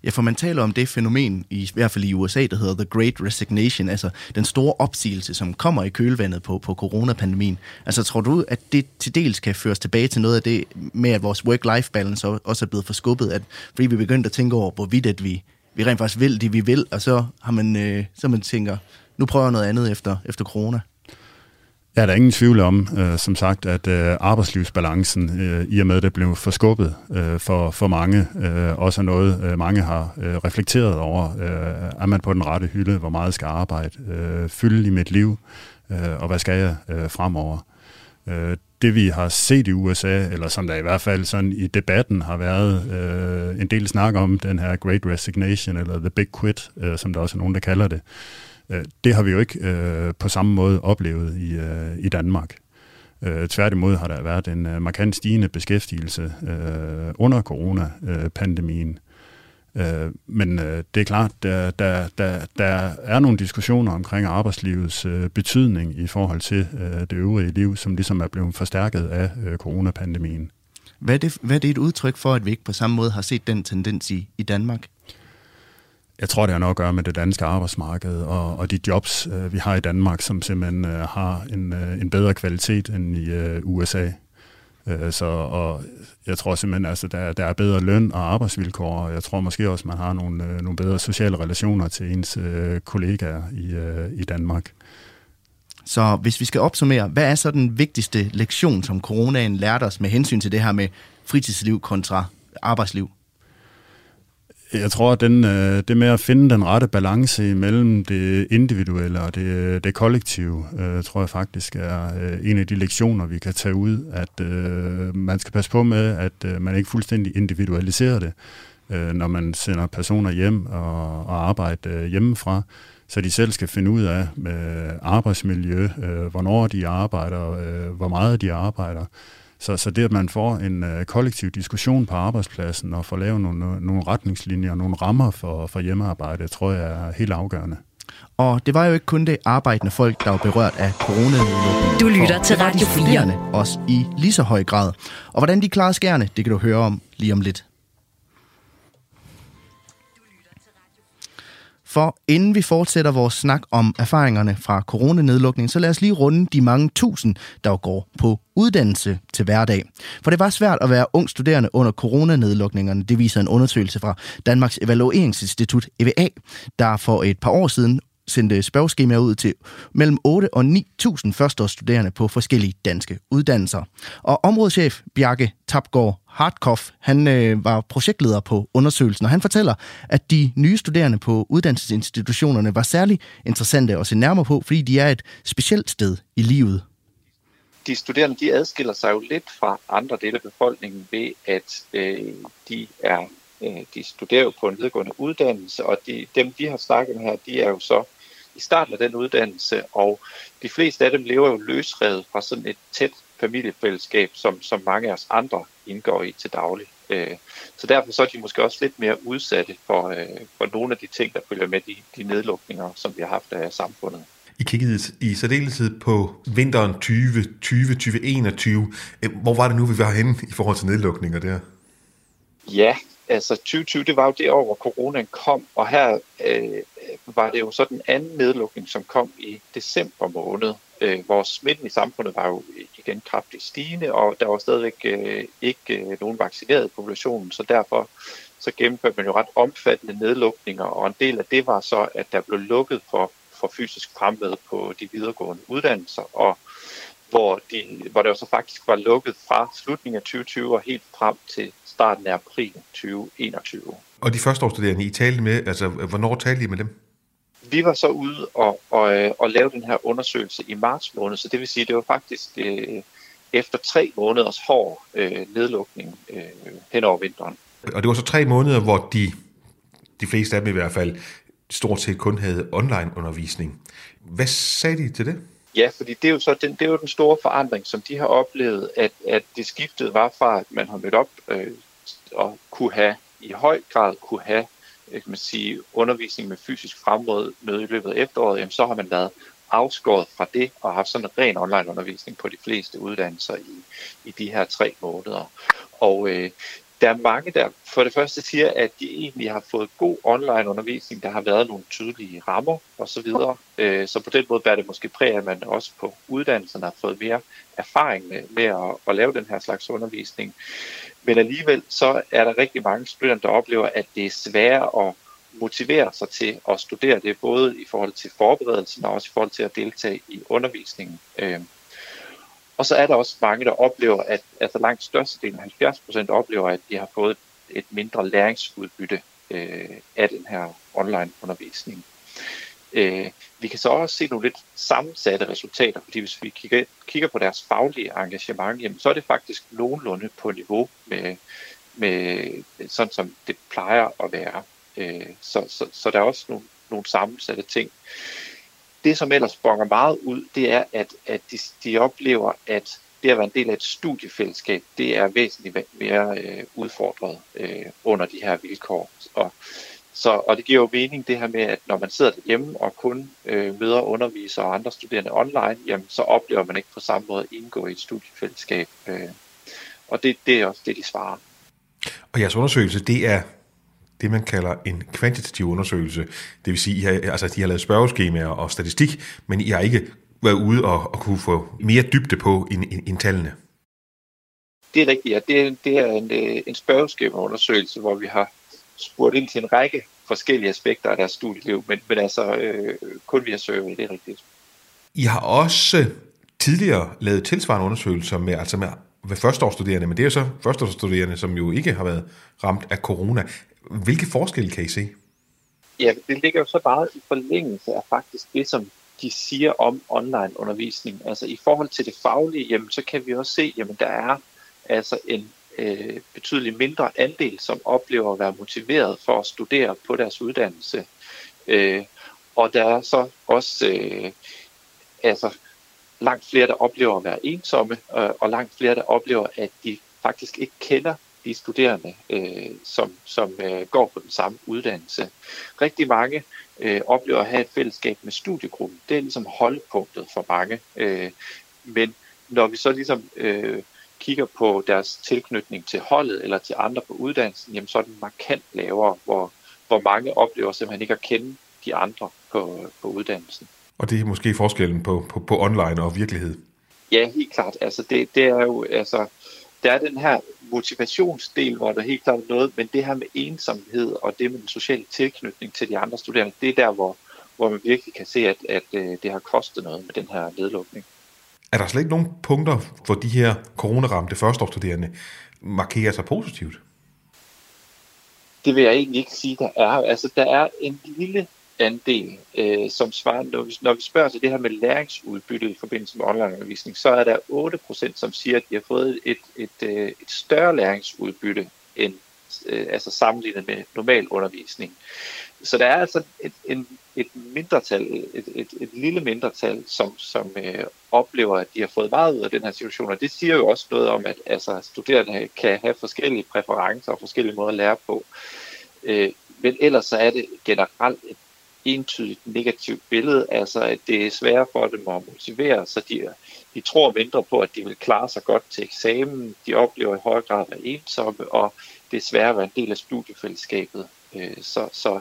Ja, for man taler om det fænomen, i, hvert fald i USA, der hedder The Great Resignation, altså den store opsigelse, som kommer i kølvandet på, på coronapandemien. Altså tror du, at det til dels kan føres tilbage til noget af det med, at vores work-life balance også er blevet forskubbet, at, fordi vi begyndte at tænke over, hvorvidt at vi, vi rent faktisk vil det, vi vil, og så har man, øh, så man tænker, nu prøver jeg noget andet efter, efter corona. Ja, der er ingen tvivl om, øh, som sagt, at øh, arbejdslivsbalancen, øh, i og med at det blev forskubbet øh, for, for mange, øh, også er noget, øh, mange har øh, reflekteret over. Øh, er man på den rette hylde? Hvor meget skal arbejde? Øh, fylde i mit liv? Øh, og hvad skal jeg øh, fremover? Øh, det vi har set i USA, eller som der i hvert fald sådan i debatten har været øh, en del snak om, den her Great Resignation, eller The Big Quit, øh, som der også er nogen, der kalder det, Øh, det har vi jo ikke øh, på samme måde oplevet i, øh, i Danmark. Øh, tværtimod har der været en øh, markant stigende beskæftigelse øh, under coronapandemien. Øh, men øh, det er klart, der, der, der, der er nogle diskussioner omkring arbejdslivets øh, betydning i forhold til øh, det øvrige liv, som ligesom er blevet forstærket af øh, coronapandemien. Hvad er, det, hvad er det et udtryk for, at vi ikke på samme måde har set den tendens i, i Danmark? Jeg tror, det har noget at gøre med det danske arbejdsmarked og, og de jobs, øh, vi har i Danmark, som simpelthen øh, har en, øh, en bedre kvalitet end i øh, USA. Øh, så og jeg tror simpelthen, at altså, der, der er bedre løn og arbejdsvilkår, og jeg tror måske også, man har nogle, øh, nogle bedre sociale relationer til ens øh, kollegaer i, øh, i Danmark. Så hvis vi skal opsummere, hvad er så den vigtigste lektion, som coronaen lærte os med hensyn til det her med fritidsliv kontra arbejdsliv? Jeg tror, at den, øh, det med at finde den rette balance mellem det individuelle og det, øh, det kollektive, øh, tror jeg faktisk er øh, en af de lektioner, vi kan tage ud, at øh, man skal passe på med, at øh, man ikke fuldstændig individualiserer det, øh, når man sender personer hjem og, og arbejder øh, hjemmefra, så de selv skal finde ud af med arbejdsmiljø, øh, hvornår de arbejder, øh, hvor meget de arbejder, så, så det, at man får en øh, kollektiv diskussion på arbejdspladsen og får lavet nogle, nogle retningslinjer og nogle rammer for, for hjemmearbejde, tror jeg er helt afgørende. Og det var jo ikke kun det arbejdende folk, der var berørt af coronanedlukningen. Du lytter til Radio 4. Også i lige så høj grad. Og hvordan de klarer skærne, det kan du høre om lige om lidt. For inden vi fortsætter vores snak om erfaringerne fra coronanedlukningen, så lad os lige runde de mange tusind, der går på uddannelse til hverdag. For det var svært at være ung studerende under coronanedlukningerne, det viser en undersøgelse fra Danmarks Evalueringsinstitut EVA, der for et par år siden sendte spørgeskemaer ud til mellem 8 og 9.000 førsteårsstuderende på forskellige danske uddannelser. Og områdeschef Bjarke Tapgaard Hartkoff, han øh, var projektleder på undersøgelsen, og han fortæller, at de nye studerende på uddannelsesinstitutionerne var særlig interessante at se nærmere på, fordi de er et specielt sted i livet. De studerende de adskiller sig jo lidt fra andre dele af befolkningen ved, at øh, de er øh, de studerer jo på en videregående uddannelse, og de, dem, vi har snakket med her, de er jo så i starten af den uddannelse, og de fleste af dem lever jo løsrevet fra sådan et tæt familiefællesskab, som, som mange af os andre indgår i til daglig. Øh, så derfor så er de måske også lidt mere udsatte for, øh, for nogle af de ting, der følger med de, de nedlukninger, som vi har haft af samfundet. I kiggede i særdeleshed på vinteren 2020-2021. Hvor var det nu, vi var henne i forhold til nedlukninger der? Ja, altså 2020, det var jo det år, hvor coronaen kom, og her øh, var det jo så den anden nedlukning, som kom i december måned, øh, hvor smitten i samfundet var jo igen kraftigt stigende, og der var stadigvæk øh, ikke øh, nogen vaccineret i populationen, så derfor så gennemførte man jo ret omfattende nedlukninger, og en del af det var så, at der blev lukket for, for fysisk fremmøde på de videregående uddannelser, og hvor, de, hvor det jo så faktisk var lukket fra slutningen af 2020 og helt frem til starten af april 2021. Og de første årsstuderende, I talte med, altså hvornår talte I med dem? Vi var så ude og, og, og lave den her undersøgelse i marts måned, så det vil sige, det var faktisk øh, efter tre måneders hård øh, nedlukning øh, hen over vinteren. Og det var så tre måneder, hvor de, de fleste af dem i hvert fald, stort set kun havde online undervisning. Hvad sagde de til det? Ja, fordi det er jo så den, det er jo den store forandring, som de har oplevet, at, at det skiftede var fra, at man har mødt op øh, og kunne have i høj grad kunne have øh, kan man sige, undervisning med fysisk fremråd med i løbet af efteråret, jamen, så har man været afskåret fra det og haft sådan en ren online undervisning på de fleste uddannelser i, i de her tre måneder. Og øh, der er mange, der for det første siger, at de egentlig har fået god online undervisning. Der har været nogle tydelige rammer osv. Så, øh, så på den måde bærer det måske præg, at man også på uddannelserne har fået mere erfaring med, med at, at lave den her slags undervisning. Men alligevel så er der rigtig mange studerende, der oplever, at det er svært at motivere sig til at studere det, både i forhold til forberedelsen og også i forhold til at deltage i undervisningen. Øh, og så er der også mange, der oplever, at altså langt størstedelen, 70 procent, oplever, at de har fået et mindre læringsudbytte øh, af den her online undervisning. Øh, vi kan så også se nogle lidt sammensatte resultater, fordi hvis vi kigger, kigger på deres faglige engagement, jamen, så er det faktisk nogenlunde på niveau med, med sådan som det plejer at være. Øh, så, så, så der er også nogle, nogle sammensatte ting det, som ellers bonger meget ud, det er, at, at de, de oplever, at det at være en del af et studiefællesskab, det er væsentligt mere øh, udfordret øh, under de her vilkår. Og, så, og det giver jo mening det her med, at når man sidder derhjemme og kun øh, møder undervisere og andre studerende online, jamen, så oplever man ikke på samme måde at indgå i et studiefællesskab. Øh, og det, det er også det, de svarer. Og jeres undersøgelse, det er det, man kalder en kvantitativ undersøgelse. Det vil sige, at I har, altså, de har lavet spørgeskemaer og statistik, men I har ikke været ude og, og kunne få mere dybde på end, end, end tallene. Det er rigtigt, ja. Det er, det er en, øh, en spørgeskemaundersøgelse, hvor vi har spurgt ind til en række forskellige aspekter af deres studieliv, men, men altså øh, kun via survey, det er rigtigt. I har også tidligere lavet tilsvarende undersøgelser med, altså med ved førsteårsstuderende, men det er jo så førsteårsstuderende, som jo ikke har været ramt af corona. Hvilke forskelle kan I se? Ja, det ligger jo så meget i forlængelse af faktisk det, som de siger om online undervisning. Altså i forhold til det faglige, jamen, så kan vi også se, jamen der er altså en øh, betydeligt mindre andel, som oplever at være motiveret for at studere på deres uddannelse. Øh, og der er så også øh, altså, langt flere, der oplever at være ensomme, øh, og langt flere, der oplever, at de faktisk ikke kender de studerende, øh, som, som øh, går på den samme uddannelse. Rigtig mange øh, oplever at have et fællesskab med studiegruppen. Det er ligesom holdpunktet for mange. Øh, men når vi så ligesom øh, kigger på deres tilknytning til holdet eller til andre på uddannelsen, jamen så er den markant lavere, hvor, hvor mange oplever simpelthen ikke at kende de andre på, på uddannelsen. Og det er måske forskellen på, på, på online og virkelighed? Ja, helt klart. Altså det, det er jo, altså, der er den her motivationsdel, hvor der helt klart er noget, men det her med ensomhed og det med den sociale tilknytning til de andre studerende, det er der, hvor, hvor man virkelig kan se, at, at øh, det har kostet noget med den her nedlukning. Er der slet ikke nogen punkter, hvor de her coronaramte førsteårsstuderende markerer sig positivt? Det vil jeg egentlig ikke sige, der er. Altså, der er en lille andel, øh, som svarer, når vi, når vi spørger til det her med læringsudbytte i forbindelse med onlineundervisning, så er der 8%, som siger, at de har fået et, et, et, et større læringsudbytte end øh, altså sammenlignet med normal undervisning. Så der er altså et, en, et mindretal, et, et, et lille mindretal, som, som øh, oplever, at de har fået meget ud af den her situation. Og det siger jo også noget om, at altså, studerende kan have forskellige præferencer og forskellige måder at lære på. Øh, men ellers så er det generelt et entydigt negativt billede, altså at det er sværere for dem at motivere, så de, de tror mindre på, at de vil klare sig godt til eksamen, de oplever i højere grad at være ensomme, og det er sværere at være en del af studiefællesskabet. Øh, så, så,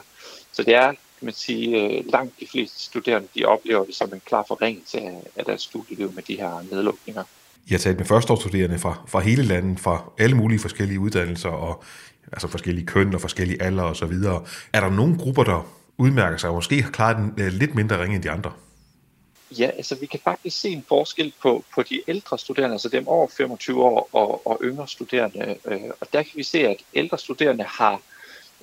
så det er, kan man sige, øh, langt de fleste studerende, de oplever det som en klar forringelse af, deres studieliv med de her nedlukninger. Jeg har talt med førsteårsstuderende fra, fra hele landet, fra alle mulige forskellige uddannelser, og altså forskellige køn og forskellige alder og så videre. Er der nogle grupper, der udmærker sig og måske har klaret den øh, lidt mindre ringe end de andre? Ja, altså vi kan faktisk se en forskel på, på de ældre studerende, altså dem over 25 år og, og yngre studerende. Øh, og der kan vi se, at ældre studerende har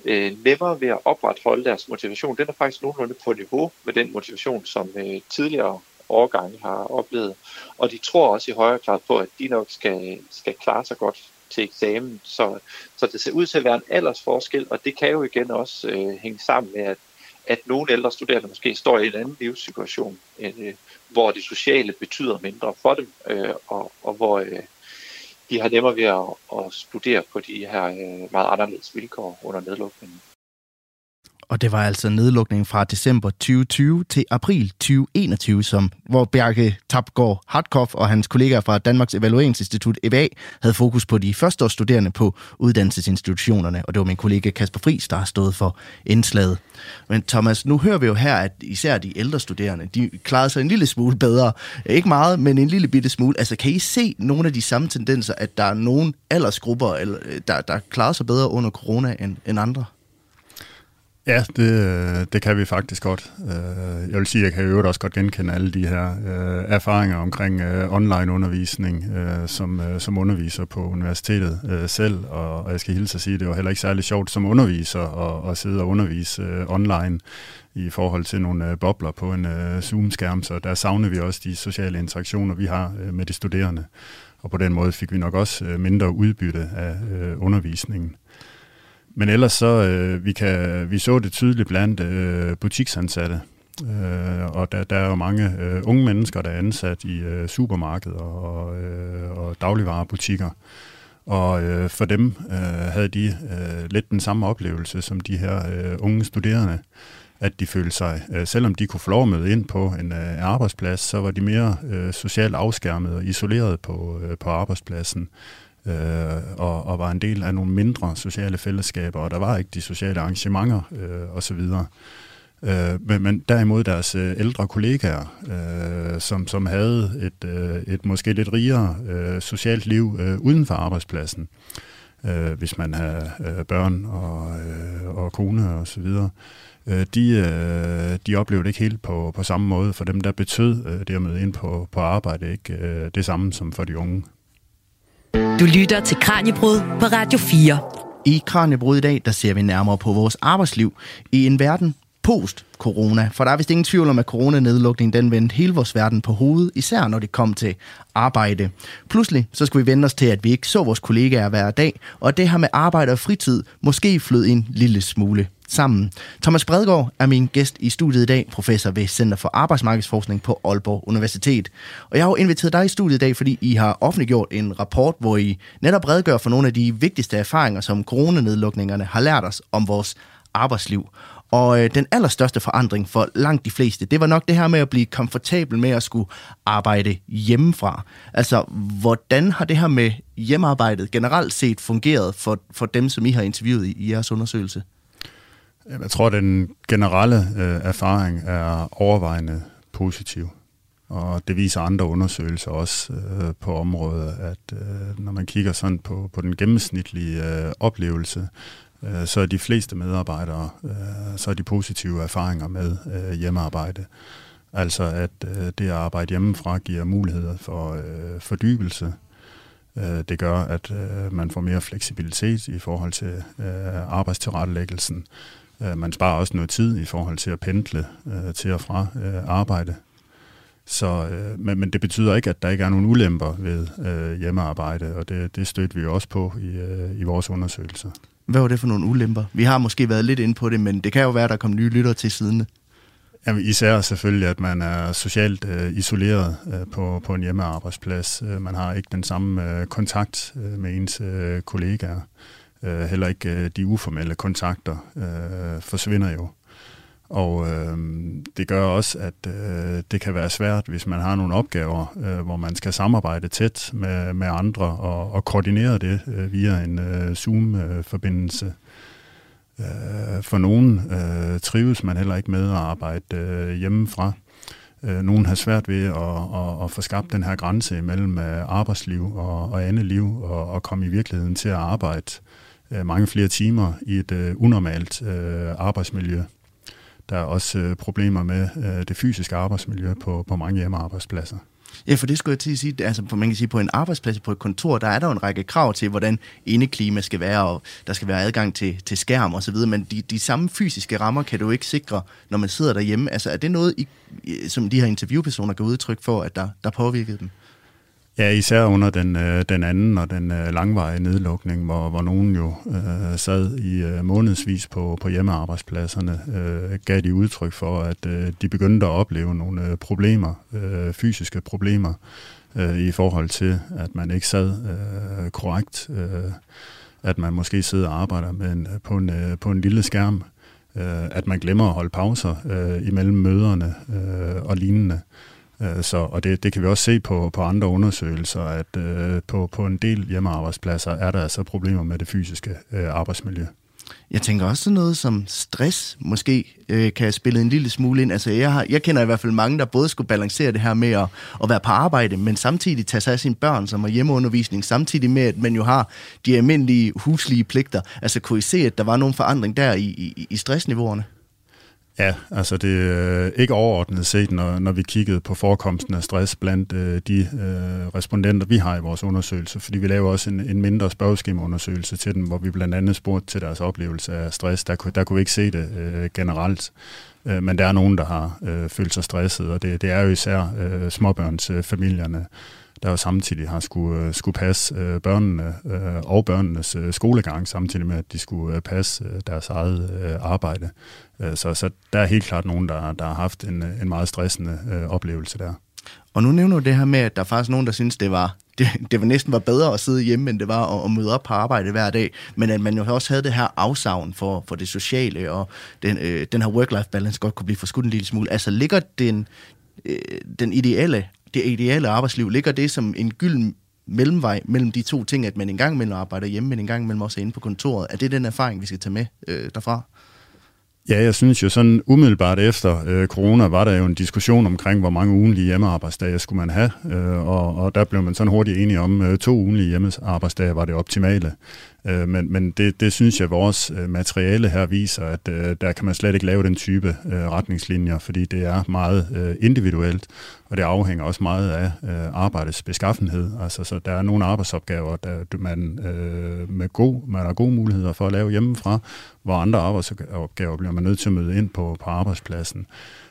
øh, nemmere ved at opretholde deres motivation. Den er faktisk nogenlunde på niveau med den motivation, som øh, tidligere årgange har oplevet. Og de tror også i højere grad på, at de nok skal, skal klare sig godt til eksamen. Så, så det ser ud til at være en aldersforskel, og det kan jo igen også øh, hænge sammen med, at at nogle ældre studerende måske står i en anden livssituation, øh, hvor det sociale betyder mindre for dem, øh, og, og hvor øh, de har nemmere ved at, at studere på de her øh, meget anderledes vilkår under nedlukningen. Og det var altså nedlukningen fra december 2020 til april 2021, som, hvor Bjarke Tapgaard Hartkopf og hans kollegaer fra Danmarks Evalueringsinstitut EVA havde fokus på de førsteårsstuderende på uddannelsesinstitutionerne, og det var min kollega Kasper Friis, der har stået for indslaget. Men Thomas, nu hører vi jo her, at især de ældre studerende, de klarede sig en lille smule bedre. Ikke meget, men en lille bitte smule. Altså, kan I se nogle af de samme tendenser, at der er nogle aldersgrupper, øh, der, der klarer sig bedre under corona end, end andre? Ja, det, øh, det kan vi faktisk godt. Øh, jeg vil sige, at jeg kan jo også godt genkende alle de her øh, erfaringer omkring online-undervisning, som, som underviser på universitetet selv, og jeg skal hilse at sige, at det var heller ikke særlig sjovt som underviser at, at sidde og undervise online i forhold til nogle bobler på en Zoom-skærm, så der savner vi også de sociale interaktioner, vi har med de studerende, og på den måde fik vi nok også mindre udbytte af undervisningen. Men ellers så, øh, vi, kan, vi så det tydeligt blandt øh, butiksansatte, Øh, og der, der er jo mange øh, unge mennesker, der er ansat i øh, supermarkeder og, øh, og dagligvarerbutikker. Og øh, for dem øh, havde de øh, lidt den samme oplevelse som de her øh, unge studerende, at de følte sig, øh, selvom de kunne få lov at møde ind på en øh, arbejdsplads, så var de mere øh, socialt afskærmet og isoleret på, øh, på arbejdspladsen øh, og, og var en del af nogle mindre sociale fællesskaber, og der var ikke de sociale arrangementer øh, osv. Øh, men, men derimod deres øh, ældre kollegaer, øh, som, som havde et, øh, et måske lidt rigere øh, socialt liv øh, uden for arbejdspladsen, øh, hvis man havde øh, børn og, øh, og kone og så videre, øh, de, øh, de oplevede ikke helt på, på samme måde. For dem, der betød øh, det at møde ind på, på arbejde, ikke øh, det samme som for de unge. Du lytter til Kranjebrud på Radio 4. I Kranjebrud i dag, der ser vi nærmere på vores arbejdsliv i en verden post-corona. For der er vist ingen tvivl om, at coronanedlukningen den vendte hele vores verden på hovedet, især når det kom til arbejde. Pludselig så skulle vi vende os til, at vi ikke så vores kollegaer hver dag, og det her med arbejde og fritid måske flød en lille smule sammen. Thomas Bredgaard er min gæst i studiet i dag, professor ved Center for Arbejdsmarkedsforskning på Aalborg Universitet. Og jeg har jo inviteret dig i studiet i dag, fordi I har offentliggjort en rapport, hvor I netop redegør for nogle af de vigtigste erfaringer, som coronanedlukningerne har lært os om vores arbejdsliv. Og øh, den allerstørste forandring for langt de fleste, det var nok det her med at blive komfortabel med at skulle arbejde hjemmefra. Altså, hvordan har det her med hjemmearbejdet generelt set fungeret for, for dem, som I har interviewet i, i jeres undersøgelse? Jeg tror, at den generelle øh, erfaring er overvejende positiv. Og det viser andre undersøgelser også øh, på området, at øh, når man kigger sådan på, på den gennemsnitlige øh, oplevelse, øh, så er de fleste medarbejdere, øh, så er de positive erfaringer med øh, hjemmearbejde. Altså at øh, det at arbejde hjemmefra giver muligheder for øh, fordybelse. Øh, det gør, at øh, man får mere fleksibilitet i forhold til øh, arbejdstilrettelæggelsen. Øh, man sparer også noget tid i forhold til at pendle øh, til og fra øh, arbejde. Så, øh, men, men det betyder ikke, at der ikke er nogen ulemper ved øh, hjemmearbejde, og det, det støtter vi jo også på i, øh, i vores undersøgelser. Hvad var det for nogle ulemper? Vi har måske været lidt inde på det, men det kan jo være, at der kommer nye lytter til siden. Jamen, især selvfølgelig, at man er socialt øh, isoleret øh, på, på en hjemmearbejdsplads. Man har ikke den samme øh, kontakt øh, med ens øh, kollegaer. Øh, Øh, heller ikke øh, de uformelle kontakter øh, forsvinder jo. Og øh, det gør også, at øh, det kan være svært, hvis man har nogle opgaver, øh, hvor man skal samarbejde tæt med, med andre og, og koordinere det øh, via en øh, Zoom-forbindelse. Øh, for nogen øh, trives man heller ikke med at arbejde øh, hjemmefra. Øh, nogen har svært ved at, at, at få skabt den her grænse mellem øh, arbejdsliv og, og andet liv og, og komme i virkeligheden til at arbejde øh, Øh, mange flere timer i et øh, unormalt øh, arbejdsmiljø. Der er også øh, problemer med øh, det fysiske arbejdsmiljø på, på mange hjemmearbejdspladser. Ja, for det skulle jeg til at sige, altså man kan sige, på en arbejdsplads, på et kontor, der er der jo en række krav til, hvordan indeklima skal være, og der skal være adgang til, til skærm og så videre, men de, de samme fysiske rammer kan du ikke sikre, når man sidder derhjemme. Altså er det noget, I, som de her interviewpersoner kan udtryk for, at der, der påvirkede dem? Ja, især under den, øh, den anden og den øh, langvarige nedlukning, hvor, hvor nogen jo øh, sad i øh, månedsvis på, på hjemmearbejdspladserne, øh, gav de udtryk for, at øh, de begyndte at opleve nogle øh, problemer, øh, fysiske problemer, øh, i forhold til, at man ikke sad øh, korrekt, øh, at man måske sidder og arbejder med en, på, en, øh, på en lille skærm, øh, at man glemmer at holde pauser øh, imellem møderne øh, og lignende. Øh, Øh, så, og det, det kan vi også se på, på andre undersøgelser, at øh, på, på en del hjemmearbejdspladser er der altså problemer med det fysiske øh, arbejdsmiljø. Jeg tænker også noget som stress måske øh, kan spille en lille smule ind. Altså jeg, har, jeg kender i hvert fald mange, der både skulle balancere det her med at, at være på arbejde, men samtidig tage sig af sine børn, som er hjemmeundervisning, samtidig med, at man jo har de almindelige huslige pligter. Altså kunne I se, at der var nogen forandring der i, i, i stressniveauerne? Ja, altså det er ikke overordnet set, når, når vi kiggede på forekomsten af stress blandt øh, de øh, respondenter, vi har i vores undersøgelse, fordi vi laver også en, en mindre spørgeskemaundersøgelse til dem, hvor vi blandt andet spurgte til deres oplevelse af stress. Der, der kunne vi ikke se det øh, generelt, øh, men der er nogen, der har øh, følt sig stresset, og det, det er jo især øh, småbørnsfamilierne, der jo samtidig har skulle, øh, skulle passe øh, børnene øh, og børnenes øh, skolegang, samtidig med, at de skulle øh, passe øh, deres eget øh, arbejde. Øh, så, så der er helt klart nogen, der, der har haft en, øh, en meget stressende øh, oplevelse der. Og nu nævner du det her med, at der er faktisk nogen, der synes, det var, det, det var næsten var bedre at sidde hjemme, end det var at, at møde op på arbejde hver dag. Men at man jo også havde det her afsavn for, for det sociale, og den, øh, den her work-life balance godt kunne blive forskudt en lille smule. Altså ligger den, øh, den ideelle, det ideale arbejdsliv, ligger det som en gylden mellemvej mellem de to ting, at man en gang imellem arbejder hjemme, men en gang imellem også er inde på kontoret. Er det den erfaring, vi skal tage med øh, derfra? Ja, jeg synes jo sådan umiddelbart efter øh, corona var der jo en diskussion omkring, hvor mange ugenlige hjemmearbejdsdage skulle man have, øh, og, og der blev man sådan hurtigt enige om, øh, to ugenlige hjemmearbejdsdage var det optimale. Øh, men men det, det synes jeg, vores øh, materiale her viser, at øh, der kan man slet ikke lave den type øh, retningslinjer, fordi det er meget øh, individuelt, og det afhænger også meget af øh, arbejdets beskaffenhed. Altså, så der er nogle arbejdsopgaver, der man, øh, med god, man har gode muligheder for at lave hjemmefra, hvor andre arbejdsopgaver bliver man nødt til at møde ind på, på arbejdspladsen.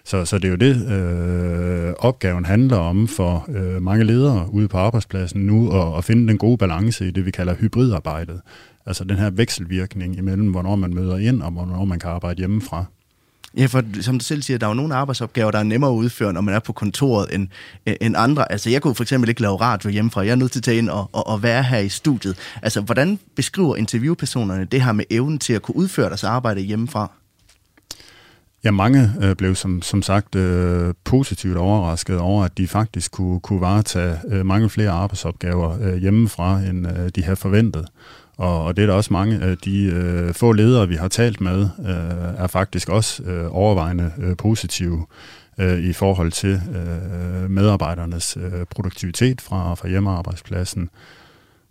Så, så det er jo det, øh, opgaven handler om for øh, mange ledere ude på arbejdspladsen nu, at, at finde den gode balance i det, vi kalder hybridarbejdet. Altså den her vekselvirkning imellem, hvornår man møder ind, og hvornår man kan arbejde hjemmefra. Ja, for som du selv siger, der er jo nogle arbejdsopgaver, der er nemmere at udføre, når man er på kontoret, end, end andre. Altså, jeg kunne for eksempel ikke lave radio hjemmefra. Jeg er nødt til at tage ind og, og, og være her i studiet. Altså, hvordan beskriver interviewpersonerne det her med evnen til at kunne udføre deres arbejde hjemmefra? Ja, mange øh, blev som, som sagt øh, positivt overrasket over, at de faktisk kunne, kunne varetage øh, mange flere arbejdsopgaver øh, hjemmefra, end øh, de havde forventet. Og, og det er der også mange af de øh, få ledere, vi har talt med, øh, er faktisk også øh, overvejende øh, positive øh, i forhold til øh, medarbejdernes øh, produktivitet fra, fra hjemmearbejdspladsen.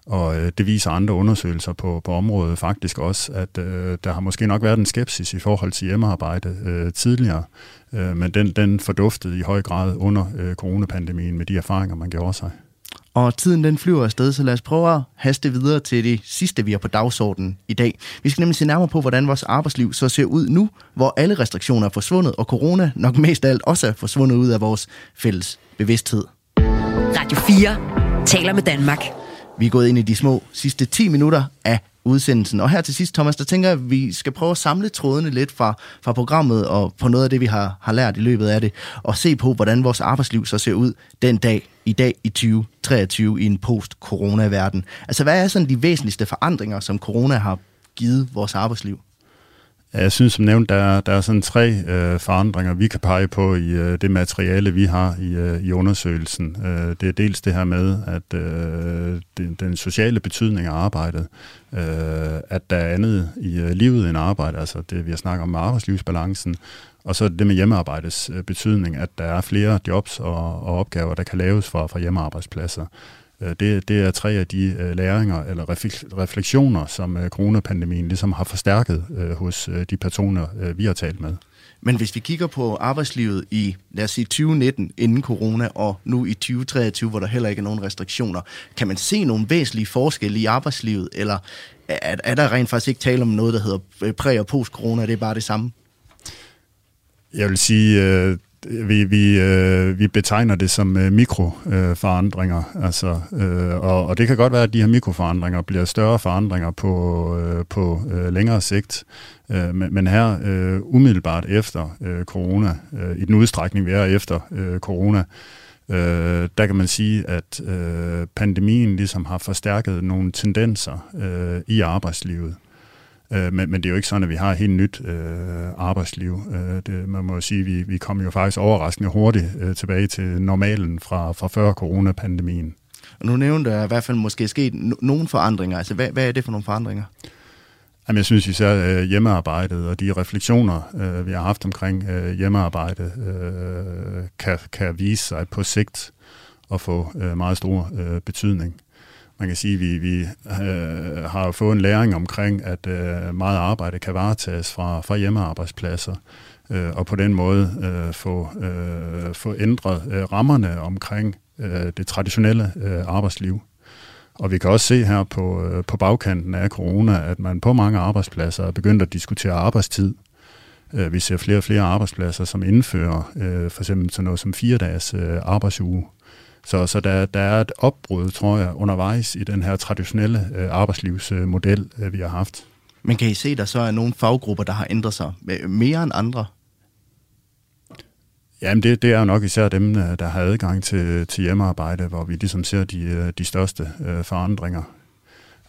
Og øh, det viser andre undersøgelser på, på området faktisk også, at øh, der har måske nok været en skepsis i forhold til hjemmearbejde øh, tidligere, øh, men den, den forduftede i høj grad under øh, coronapandemien med de erfaringer, man gjorde sig. Og tiden den flyver afsted, så lad os prøve at haste videre til det sidste, vi har på dagsordenen i dag. Vi skal nemlig se nærmere på, hvordan vores arbejdsliv så ser ud nu, hvor alle restriktioner er forsvundet, og corona nok mest af alt også er forsvundet ud af vores fælles bevidsthed. Radio 4 taler med Danmark. Vi er gået ind i de små sidste 10 minutter af udsendelsen. Og her til sidst, Thomas, der tænker jeg, at vi skal prøve at samle trådene lidt fra, fra programmet og på noget af det, vi har, har lært i løbet af det, og se på, hvordan vores arbejdsliv så ser ud den dag, i dag i 2023 i en post-corona-verden. Altså, hvad er sådan de væsentligste forandringer, som corona har givet vores arbejdsliv? Jeg synes som nævnt, der, der er sådan tre øh, forandringer, vi kan pege på i øh, det materiale, vi har i, øh, i undersøgelsen. Øh, det er dels det her med, at øh, den, den sociale betydning af arbejdet, øh, at der er andet i øh, livet end arbejde, altså det vi har snakket om med arbejdslivsbalancen, og så det med hjemmearbejdets øh, betydning, at der er flere jobs og, og opgaver, der kan laves fra, fra hjemmearbejdspladser. Øh, det, det er tre af de øh, læringer eller refleksioner, som øh, coronapandemien ligesom har forstærket hos de personer, vi har talt med. Men hvis vi kigger på arbejdslivet i, lad os sige, 2019 inden corona, og nu i 2023, hvor der heller ikke er nogen restriktioner, kan man se nogle væsentlige forskelle i arbejdslivet, eller er, er der rent faktisk ikke tale om noget, der hedder præ- og post-corona, det er bare det samme? Jeg vil sige, vi, vi, øh, vi betegner det som øh, mikroforandringer, øh, altså, øh, og, og det kan godt være, at de her mikroforandringer bliver større forandringer på, øh, på øh, længere sigt, øh, men, men her øh, umiddelbart efter øh, corona, øh, i den udstrækning vi er efter øh, corona, øh, der kan man sige, at øh, pandemien ligesom har forstærket nogle tendenser øh, i arbejdslivet. Øh, men, men det er jo ikke sådan, at vi har et helt nyt øh, arbejdsliv. Øh, det, man må jo sige, at vi, vi kom jo faktisk overraskende hurtigt øh, tilbage til normalen fra, fra før coronapandemien. Og nu nævnte jeg i hvert fald måske sket no- nogle forandringer. Altså, hvad, hvad er det for nogle forandringer? Jamen, jeg synes især øh, hjemmearbejdet og de refleksioner, øh, vi har haft omkring øh, hjemmearbejde, øh, kan, kan vise sig på sigt at få øh, meget stor øh, betydning man kan sige, at vi, vi øh, har fået en læring omkring, at øh, meget arbejde kan varetages fra, fra hjemmearbejdspladser, øh, og på den måde øh, få, øh, få ændret øh, rammerne omkring øh, det traditionelle øh, arbejdsliv. Og vi kan også se her på, øh, på bagkanten af corona, at man på mange arbejdspladser er begyndt at diskutere arbejdstid. Øh, vi ser flere og flere arbejdspladser, som indfører øh, for eksempel sådan noget som fire dages øh, arbejdsuge så, så der, der er et opbrud, tror jeg, undervejs i den her traditionelle øh, arbejdslivsmodel, øh, vi har haft. Men kan I se, der så er nogle faggrupper, der har ændret sig mere end andre? Jamen det, det er jo nok især dem, øh, der har adgang til, til hjemmearbejde, hvor vi ligesom ser de, øh, de største øh, forandringer.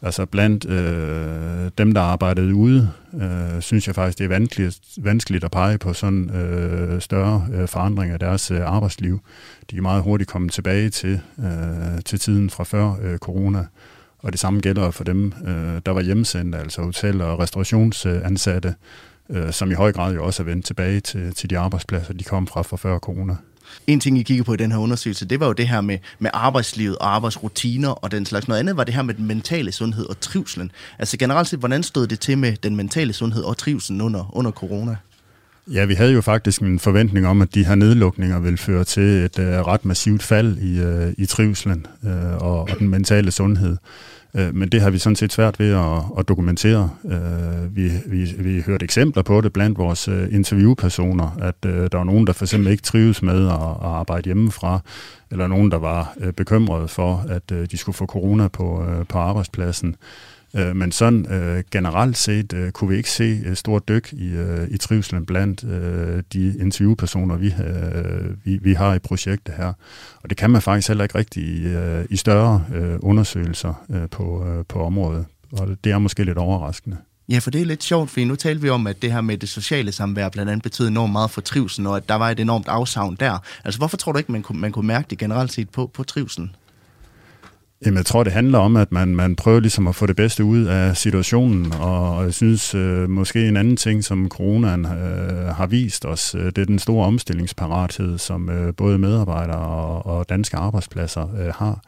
Altså blandt øh, dem, der arbejdede ude, øh, synes jeg faktisk, det er vanskeligt, vanskeligt at pege på sådan øh, større øh, forandringer af deres øh, arbejdsliv. De er meget hurtigt kommet tilbage til, øh, til tiden fra før øh, corona. Og det samme gælder for dem, øh, der var hjemmesendt, altså hotel- og restaurationsansatte, øh, som i høj grad jo også er vendt tilbage til, til de arbejdspladser, de kom fra for før corona. En ting, I kigger på i den her undersøgelse, det var jo det her med, med arbejdslivet og arbejdsrutiner og den slags. Noget andet var det her med den mentale sundhed og trivselen. Altså generelt set, hvordan stod det til med den mentale sundhed og trivselen under, under corona? Ja, vi havde jo faktisk en forventning om, at de her nedlukninger ville føre til et uh, ret massivt fald i, uh, i trivselen uh, øh, og, og den mentale sundhed. Uh, men det har vi sådan set svært ved at, at dokumentere. Uh, vi, vi, vi hørte eksempler på det blandt vores uh, interviewpersoner, at uh, der var nogen, der for eksempel ikke trives med at, at arbejde hjemmefra, eller nogen, der var uh, bekymrede for, at uh, de skulle få corona på, uh, på arbejdspladsen. Øh, men sådan øh, generelt set øh, kunne vi ikke se øh, stort dyk i, øh, i trivselen blandt øh, de interviewpersoner, vi, øh, vi, vi har i projektet her. Og det kan man faktisk heller ikke rigtig i, øh, i større øh, undersøgelser øh, på, øh, på området. Og det er måske lidt overraskende. Ja, for det er lidt sjovt, for nu talte vi om, at det her med det sociale samvær blandt andet betød enormt meget for trivselen, og at der var et enormt afsavn der. Altså, hvorfor tror du ikke, man kunne, man kunne mærke det generelt set på, på trivselen? Jamen, jeg tror, det handler om, at man, man prøver ligesom at få det bedste ud af situationen, og jeg synes øh, måske en anden ting, som coronaen øh, har vist os, øh, det er den store omstillingsparathed, som øh, både medarbejdere og, og danske arbejdspladser øh, har.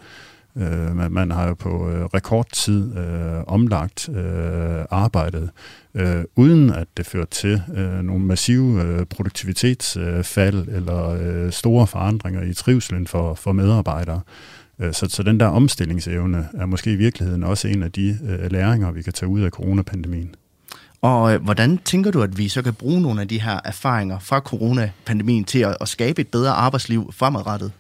Øh, man, man har jo på øh, rekordtid øh, omlagt øh, arbejdet, øh, uden at det førte til øh, nogle massive øh, produktivitetsfald øh, eller øh, store forandringer i trivselen for, for medarbejdere. Øh, så, så den der omstillingsevne er måske i virkeligheden også en af de øh, læringer, vi kan tage ud af coronapandemien. Og øh, hvordan tænker du, at vi så kan bruge nogle af de her erfaringer fra coronapandemien til at, at skabe et bedre arbejdsliv fremadrettet?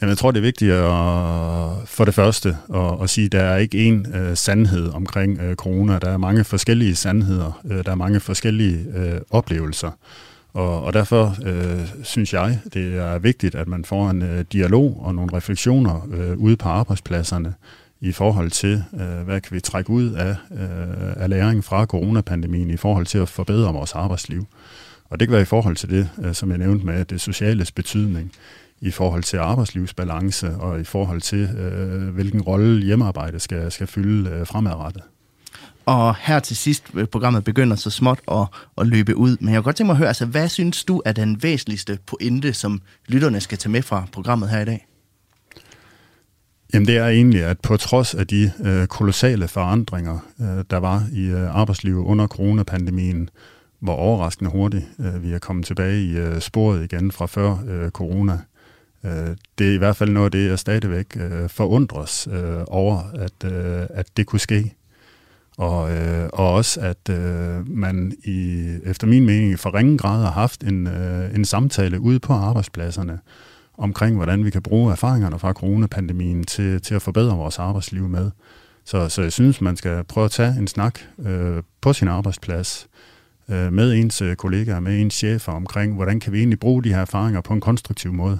Jamen, jeg tror, det er vigtigt at, for det første at, at sige, at der er ikke én øh, sandhed omkring øh, corona. Der er mange forskellige sandheder. Øh, der er mange forskellige øh, oplevelser. Og, og derfor øh, synes jeg, det er vigtigt, at man får en øh, dialog og nogle refleksioner øh, ude på arbejdspladserne i forhold til, øh, hvad kan vi trække ud af, øh, af læring fra coronapandemien i forhold til at forbedre vores arbejdsliv. Og det kan være i forhold til det, øh, som jeg nævnte med det sociales betydning, i forhold til arbejdslivsbalance og i forhold til, øh, hvilken rolle hjemmearbejde skal, skal fylde øh, fremadrettet. Og her til sidst, øh, programmet begynder så småt at, at løbe ud. Men jeg kunne godt tænke mig at høre, altså, hvad synes du er den væsentligste pointe, som lytterne skal tage med fra programmet her i dag? Jamen det er egentlig, at på trods af de øh, kolossale forandringer, øh, der var i øh, arbejdslivet under coronapandemien, hvor overraskende hurtigt øh, vi er kommet tilbage i øh, sporet igen fra før øh, corona. Øh, det er i hvert fald noget af det, jeg stadigvæk øh, forundres øh, over, at, øh, at det kunne ske. Og, øh, og også, at øh, man i, efter min mening for ringe grad har haft en, øh, en samtale ude på arbejdspladserne omkring, hvordan vi kan bruge erfaringerne fra coronapandemien til, til at forbedre vores arbejdsliv med. Så, så jeg synes, man skal prøve at tage en snak øh, på sin arbejdsplads øh, med ens øh, kollegaer, med ens chefer omkring, hvordan kan vi egentlig bruge de her erfaringer på en konstruktiv måde.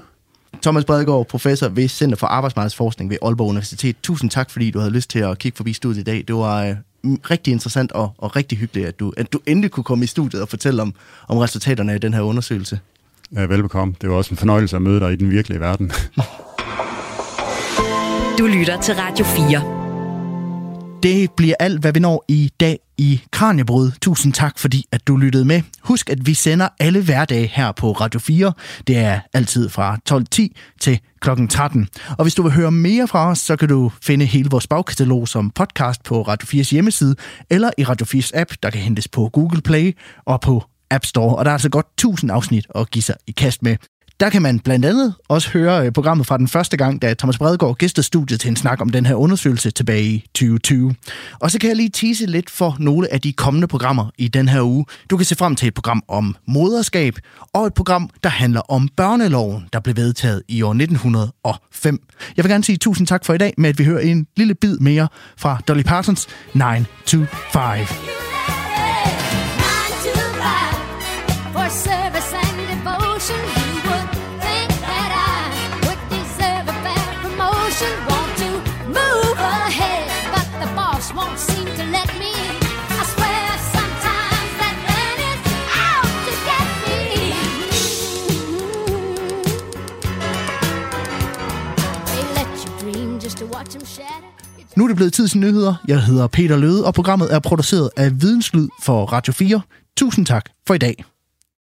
Thomas Bredegaard, professor ved Center for Arbejdsmarkedsforskning ved Aalborg Universitet. Tusind tak, fordi du havde lyst til at kigge forbi studiet i dag. Det var øh, rigtig interessant og, og rigtig hyggeligt, at du, at du endelig kunne komme i studiet og fortælle om, om resultaterne af den her undersøgelse. Ja, velbekomme. Det var også en fornøjelse at møde dig i den virkelige verden. du lytter til Radio 4. Det bliver alt, hvad vi når i dag i Kranjebrud. Tusind tak, fordi at du lyttede med. Husk, at vi sender alle hverdage her på Radio 4. Det er altid fra 12.10 til kl. 13. Og hvis du vil høre mere fra os, så kan du finde hele vores bagkatalog som podcast på Radio 4's hjemmeside, eller i Radio 4's app, der kan hentes på Google Play og på App Store. Og der er altså godt 1000 afsnit at give sig i kast med. Der kan man blandt andet også høre øh, programmet fra den første gang, da Thomas Bredegaard gæstede studiet til en snak om den her undersøgelse tilbage i 2020. Og så kan jeg lige tease lidt for nogle af de kommende programmer i den her uge. Du kan se frem til et program om moderskab og et program, der handler om børneloven, der blev vedtaget i år 1905. Jeg vil gerne sige tusind tak for i dag med, at vi hører en lille bid mere fra Dolly Partons 9 to 5. Nu er det blevet tid til nyheder. Jeg hedder Peter Løde, og programmet er produceret af Videnslyd for Radio 4. Tusind tak for i dag.